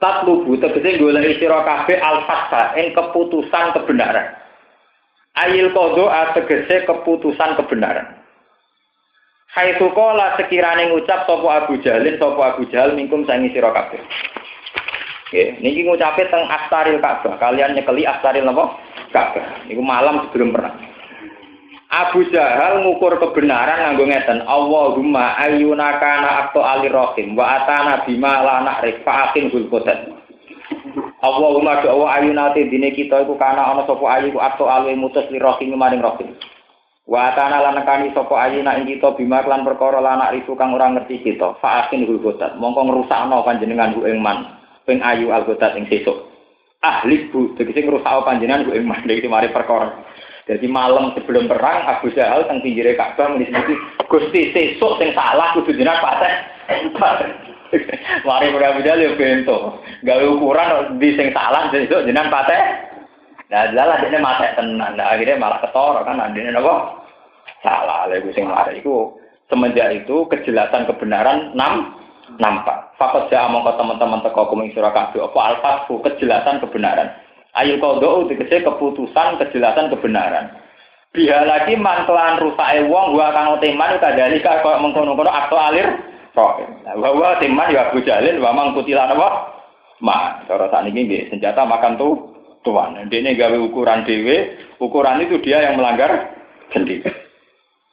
tatlubu tegese golek sira kabeh al-fatha ing keputusan kebenaran. Ayil kodo tegese keputusan kebenaran. Hai sukola sekirane ngucap sapa Abu Jalin sapa Abu Jahal mingkum sangi sira kabeh. Nggih, niki ngucape teng Astaril Ka'bah. Kalian nyekeli Astaril napa? Ka'bah. Niku malam sebelum perang. Abu Jahal ngukur kebenaran nganggo ngeten, Allahumma ayyuna kana akto alir rahim wa atana bima la na'rif hulqutat. Allahumma do Allah ayyuna te dine kita iku kana ana sapa ayu akto alwe mutus li rahim maring rahim. Wa atana lan nekani sapa ayyuna ing kita bima lan perkara la na'rif kang ora ngerti kita fa'akin hulqutat. Mongko ngrusakno panjenengan ku ing man ping ayu alqutat ing sesuk. Ahli bu tegese ngrusak panjenengan ku ing man iki mari perkara. Jadi malam sebelum perang Abu Jahal teng pinggire Ka'bah menisiki Gusti sesuk sing salah kudu jenengan pateh. Mari Abu Jahal yo bento. Gawe ukuran di sing salah sesuk jenengan pateh. Nah, jelas dene mate tenan. Nah, akhirnya malah ketara kan andine napa? Salah lha sing mari iku semenjak itu kejelasan kebenaran enam nampak. Fakat ja mongko teman-teman teko kuming sira kabeh apa al kejelasan kebenaran. Ayu kodo tegese keputusan kejelasan kebenaran. Biha lagi mangkelan rusak wong gua kang teman kadali kok mengkono-kono akto alir roh. Nah, bahwa teman ya Abu Jalil wa mang kutilan apa? Ma, cara saat ini nggih senjata makan tuh tuan. Dene gawe ukuran dewe, ukuran itu dia yang melanggar sendiri.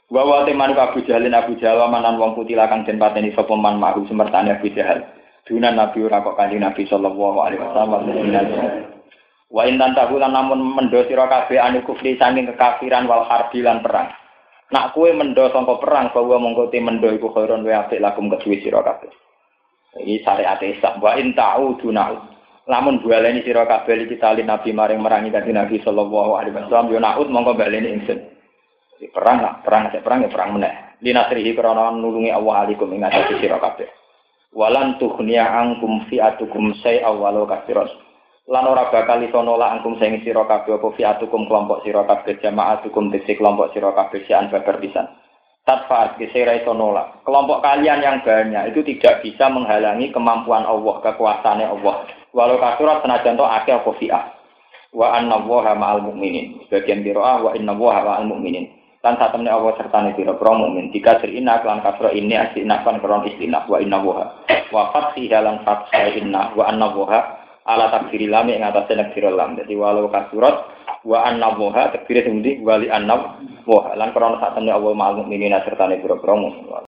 Bahwa teman Abu Jalil Abu Jalil manan wong kutila kang den pateni sapa man mahu semertane Abu Jahal. Dunan Nabi ora kok kanjeng Nabi sallallahu alaihi wasallam Wa intan tahulan namun mendo sira anu kufri saking kekafiran wal harbi lan perang. Nak kue mendo sangka perang bahwa mongko mendo iku khairon wa apik lakum kedue sira kabeh. Iki syariat Islam wa in ta'uduna. Lamun baleni sira kabeh iki tali nabi maring merangi kanjeng Nabi sallallahu alaihi wasallam yo naud mongko baleni ingsun. Di perang lah, perang sik perang ya perang meneh. Linasrihi krana nulungi Allah alikum ing atase sira kabeh. Walan tughniya angkum fi'atukum say'a walau kafiros lan ora bakal iso nolak angkum sing sira kabeh apa fiatukum kelompok sira kabeh jamaatukum dise kelompok sira kabeh sian babar pisan tatfaat kisira iso nolak kelompok kalian yang banyak itu tidak bisa menghalangi kemampuan Allah kekuasaannya Allah walau kasurat senajan to akeh apa fi'ah. Wa anna waha ma'al mu'minin. Bagian biro'ah wa inna waha ma'al mu'minin. Lan saat temen Allah serta nih biro pro mukmin jika serina kelan kasro ini asina kan kron istina wa inna waha wa fathi halan fathai inna wa anna waha ala takdiri lam yang atas takdir lam. Jadi walau kasurat wa anna woha takdir itu wali anna woha. Lan krono saat temen Allah ma'al mu'minina serta nih biro